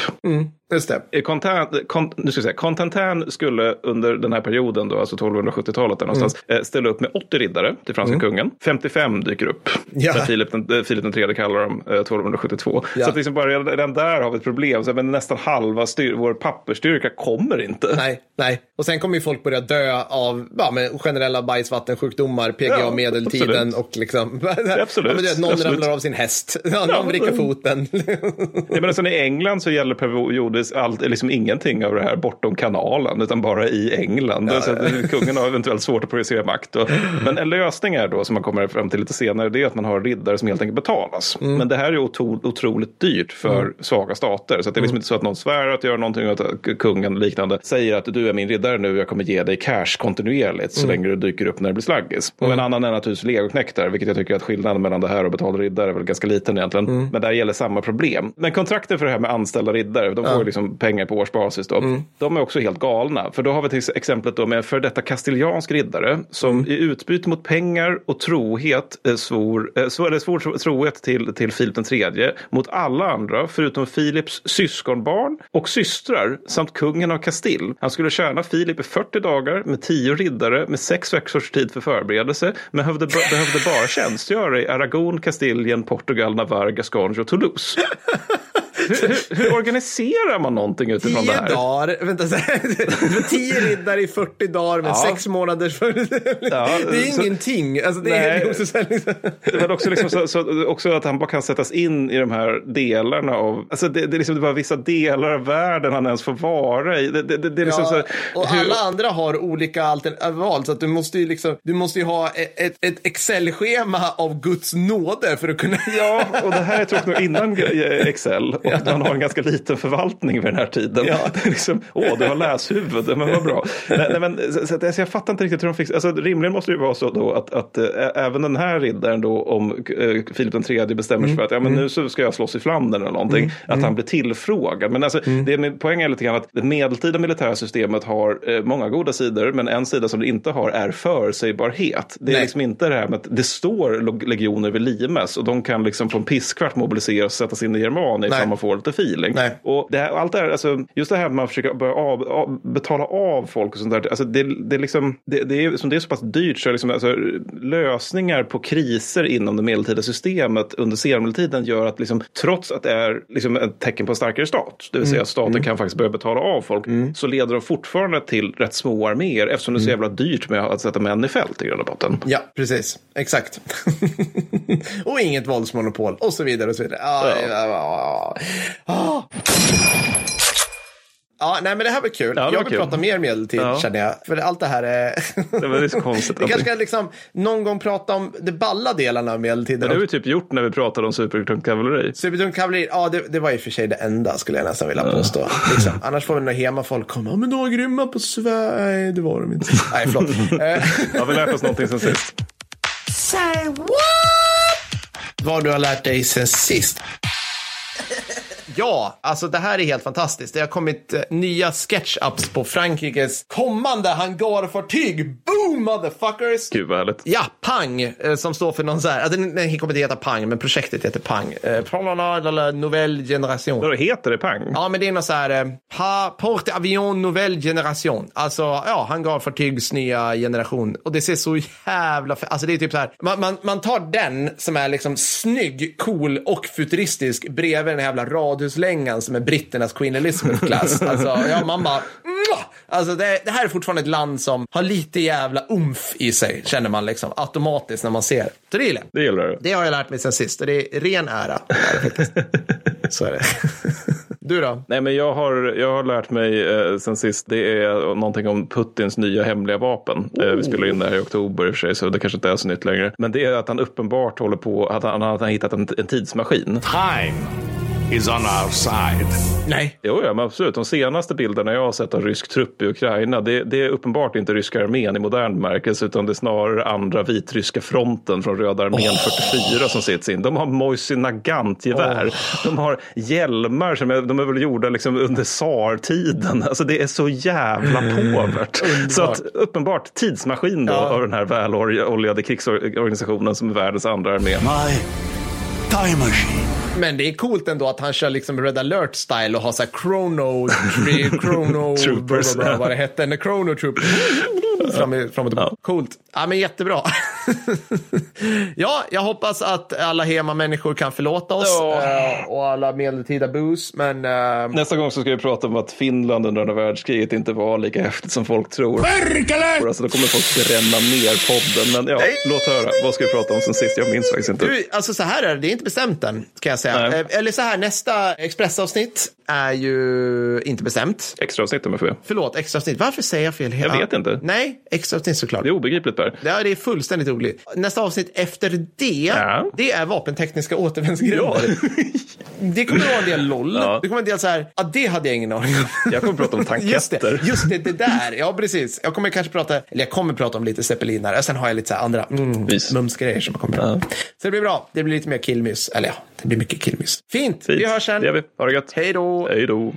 Just det. Eh, Contan, kon, nu ska jag säga, Constantin skulle under den här perioden, då, alltså 1270-talet där någonstans, eh, ställa upp med 80 riddare till franska kungen. 55 dyker upp. Ja. Filip, den, eh, Filip den tredje kallar dem eh, 1272. Ja. Så att liksom bara redan- där har vi ett problem. Så, men nästan halva styr, vår pappersstyrka kommer inte. Nej, nej. Och sen kommer ju folk börja dö av ja, men generella bajsvattensjukdomar, PGA Ja, Absolut. absolut. och liksom... Absolut, [LAUGHS] Ja, men vet, någon absolut. ramlar av sin häst, [LAUGHS] ja, någon Ja, vrickar foten. [LAUGHS] Ja, men sen I England så gäller periodvis allt, liksom ingenting av det här bortom kanalen, utan bara i England. så att kungen har eventuellt svårt att projicera makt. Och, men en lösning är då, som man kommer fram till lite senare, det är att man har riddare som helt enkelt betalas. Mm. Men det här är otro, otroligt dyrt för svaga stater. Så det är Mm. liksom inte så att någon svär att göra någonting, och att kungen liknande säger att du är min riddare nu, jag kommer ge dig cash kontinuerligt så Mm. länge du dyker upp när det blir slaggis. Och en annan är naturligtvis legoknektar, vilket jag tycker att skillnaden mellan det här och betald riddare är väl ganska liten egentligen. Mm. Men där gäller samma problem. Men kontrakten för det här med anställda riddare, de får ju liksom pengar på årsbasis då. Mm. De är också helt galna. För då har vi till exemplet då med en för detta kastiliansk riddare som Mm. i utbyte mot pengar och trohet svor, eh, svor, trohet till, till Filip den tredje mot alla andra förutom Filips syskonbarn och systrar samt kungen av Kastill. Han skulle tjäna Filip i 40 dagar med 10 riddare med sex veckors tid för förberedelse men behövde, behövde bara tjänstgöra i Aragon, Kastilien, Portugal, Navarre, Gascogne och Toulouse hur, hur organiserar man någonting utifrån det Tio här? dagar, vänta, så här, det [LAUGHS] tio riddare i 40 dagar med Ja. sex månaders för... [LAUGHS] Ja, Det är så- ingenting. Alltså, det Nej. är [LAUGHS] också så här, liksom. Men också, liksom så, så, också att han bara kan sättas in i de här delarna av... Alltså det, det, är liksom, det bara vissa delar av världen han ens får vara i. Det, det, det, det är liksom Ja, så, och hur- alla andra har olika val, så att du måste ju liksom, du måste ju ha ett, ett- ett Excel-schema av Guds nåde för att kunna... Ja, och det här är tråkigt nog innan Excel. Och man har en ganska liten förvaltning vid den här tiden. Ja. [LAUGHS] Det liksom, Åh, du har läshuvud, men vad bra. Nej, nej, men, så, så, att- alltså, jag fattar inte riktigt hur de fick... Alltså, rimligen måste det ju vara så då att, att ä, även den här riddaren då, om äh, Filip den tredje bestämmer sig för att ja, men nu så ska jag slåss i Flandern eller någonting, att han blir tillfrågad. Men alltså, det är min poäng är lite grann att det medeltida militära systemet har eh, många goda sidor, men en sida som det inte har är förutsägbarhet. Det är Nej. liksom inte det här med att det står legioner vid Limes och de kan liksom på en pisskvart mobiliseras och sättas in i Germania ifall man får lite feeling. Nej. Och det här, allt det här, alltså, just det här att man försöker börja av, av, betala av folk och sånt där. Alltså det, det, liksom, det, det, är, som det är så pass dyrt så är liksom, alltså, lösningar på kriser inom det medeltida systemet under senmedeltiden gör att liksom, trots att det är liksom, ett tecken på en starkare stat, det vill säga att staten kan faktiskt börja betala av folk, så leder de fortfarande till rätt små arméer eftersom det är så jävla dyrt med att sätta män i fält i grund och botten. Ja, precis. Exakt. [LAUGHS] och inget våldsmonopol och så vidare och så vidare. Ja, ja. ja, ja. Ja, nej men det här var kul. Ja, jag vill kul. prata mer medeltid Ja. känner jag. För allt det här är... Det var så konstigt. [LAUGHS] Vi kanske ska liksom någon gång prata om de balla delarna av medeltiden. Det har vi typ gjort när vi pratade om supertungt kavalleri. Supertung kavalleri, ja det, det var i och för sig det enda skulle jag nästan vilja påstå. Liksom. Annars får väl några hemafolk komma, "Ja, men de var grymma på Sverige. Nej, det var de inte. Nej, förlåt. [LAUGHS] Eh, Har vi lärt oss någonting sen sist? Say what? Vad du har lärt dig sen sist? Ja, alltså det här är helt fantastiskt. Det har kommit eh, nya SketchUps på Frankrikes kommande hangarfartyg. Boom motherfuckers! Gud vad härligt. Ja, Pang, eh, som står för någon så här, alltså, den, den kommer inte heta Pang, men projektet heter Pang. Eh, Nouvelle Generation. Vad heter det pang? Ja, men det är något så här, eh, ha, Porte Avion Nouvelle Generation. Alltså, ja, hangarfartygs nya generation. Och det ser så jävla Alltså det är typ så här, man, man, man tar den som är liksom snygg, cool och futuristisk bredvid den här jävla radhuslängan som är britternas Queen Elizabeth class. [LAUGHS] Alltså, ja, man bara! Alltså det, det här är fortfarande ett land som har lite jävla umf i sig, känner man liksom automatiskt när man ser. Så det gillar jag. Det gillar du. Det har jag lärt mig sen sist och det är ren ära. [LAUGHS] Så är det. Du då? Nej, men jag har, jag har lärt mig eh, sen sist, det är någonting om Putins nya hemliga vapen. Eh, vi spelar in det här i oktober i och för sig, så det kanske inte är så nytt längre. Men det är att han uppenbart håller på, att han, att han har hittat en, en tidsmaskin. Time is on our side. Nej. Jo, ja, men absolut. De senaste bilderna jag har sett av rysk trupp i Ukraina, det, det är uppenbart inte ryska armén i modern bemärkelse, utan det är snarare andra vitryska fronten från Röda armén 44 som sätts in. De har Moisin Nagant-gevär. De har hjälmar som är, de är väl gjorda liksom under tsartiden. Alltså det är så jävla påvert. Så att uppenbart tidsmaskin då Ja. av den här väloljade krigsorganisationen som är världens andra armé. My time machine. Men det är coolt ändå att han kör liksom Red alert-style och har så här chrono, chrono, [LAUGHS] Troopers. bla, bla, bla, vad det hette, chrono troop. Fram, i- fram och tillbaka. Coolt. Ja, men jättebra. [LAUGHS] ja, jag hoppas att alla hemamänniskor kan förlåta oss Ja. eh, och alla medeltida boos, men eh, Nästa gång så ska vi prata om att Finland under andra världskriget inte var lika häftigt som folk tror. Alltså, då kommer folk bränna ner podden. Men ja, låt höra. Vad ska vi prata om sen sist? Jag minns faktiskt inte. Du, alltså så här är det, det är inte bestämt än, kan jag säga. Nej. Eh, Eller så här, nästa Expressavsnitt är ju inte bestämt. Extra avsnitt om jag får. Förlåt, extraavsnitt. Varför säger jag fel? Jag vet inte. Nej, extraavsnitt såklart. Det är obegripligt Per. Ja, det är fullständigt roligt. Nästa avsnitt efter det, Ja. det är vapentekniska återvändsgränder. [LAUGHS] Det kommer vara en del LOL. Ja. Det kommer en del så här, ja det hade jag ingen aning om. Jag kommer prata om [LAUGHS] Just det, tanketter. just det, det där. Ja, precis. Jag kommer kanske prata, eller jag kommer prata om lite zeppelinare. Sen har jag lite så andra mm, mumsgrejer som jag kommer prata om. Så det blir bra. Det blir lite mer killmys. Eller ja, det blir mycket killmys. Fint, vi hörs sen. Det gör vi. Ha det gött. Hej då. Hej då.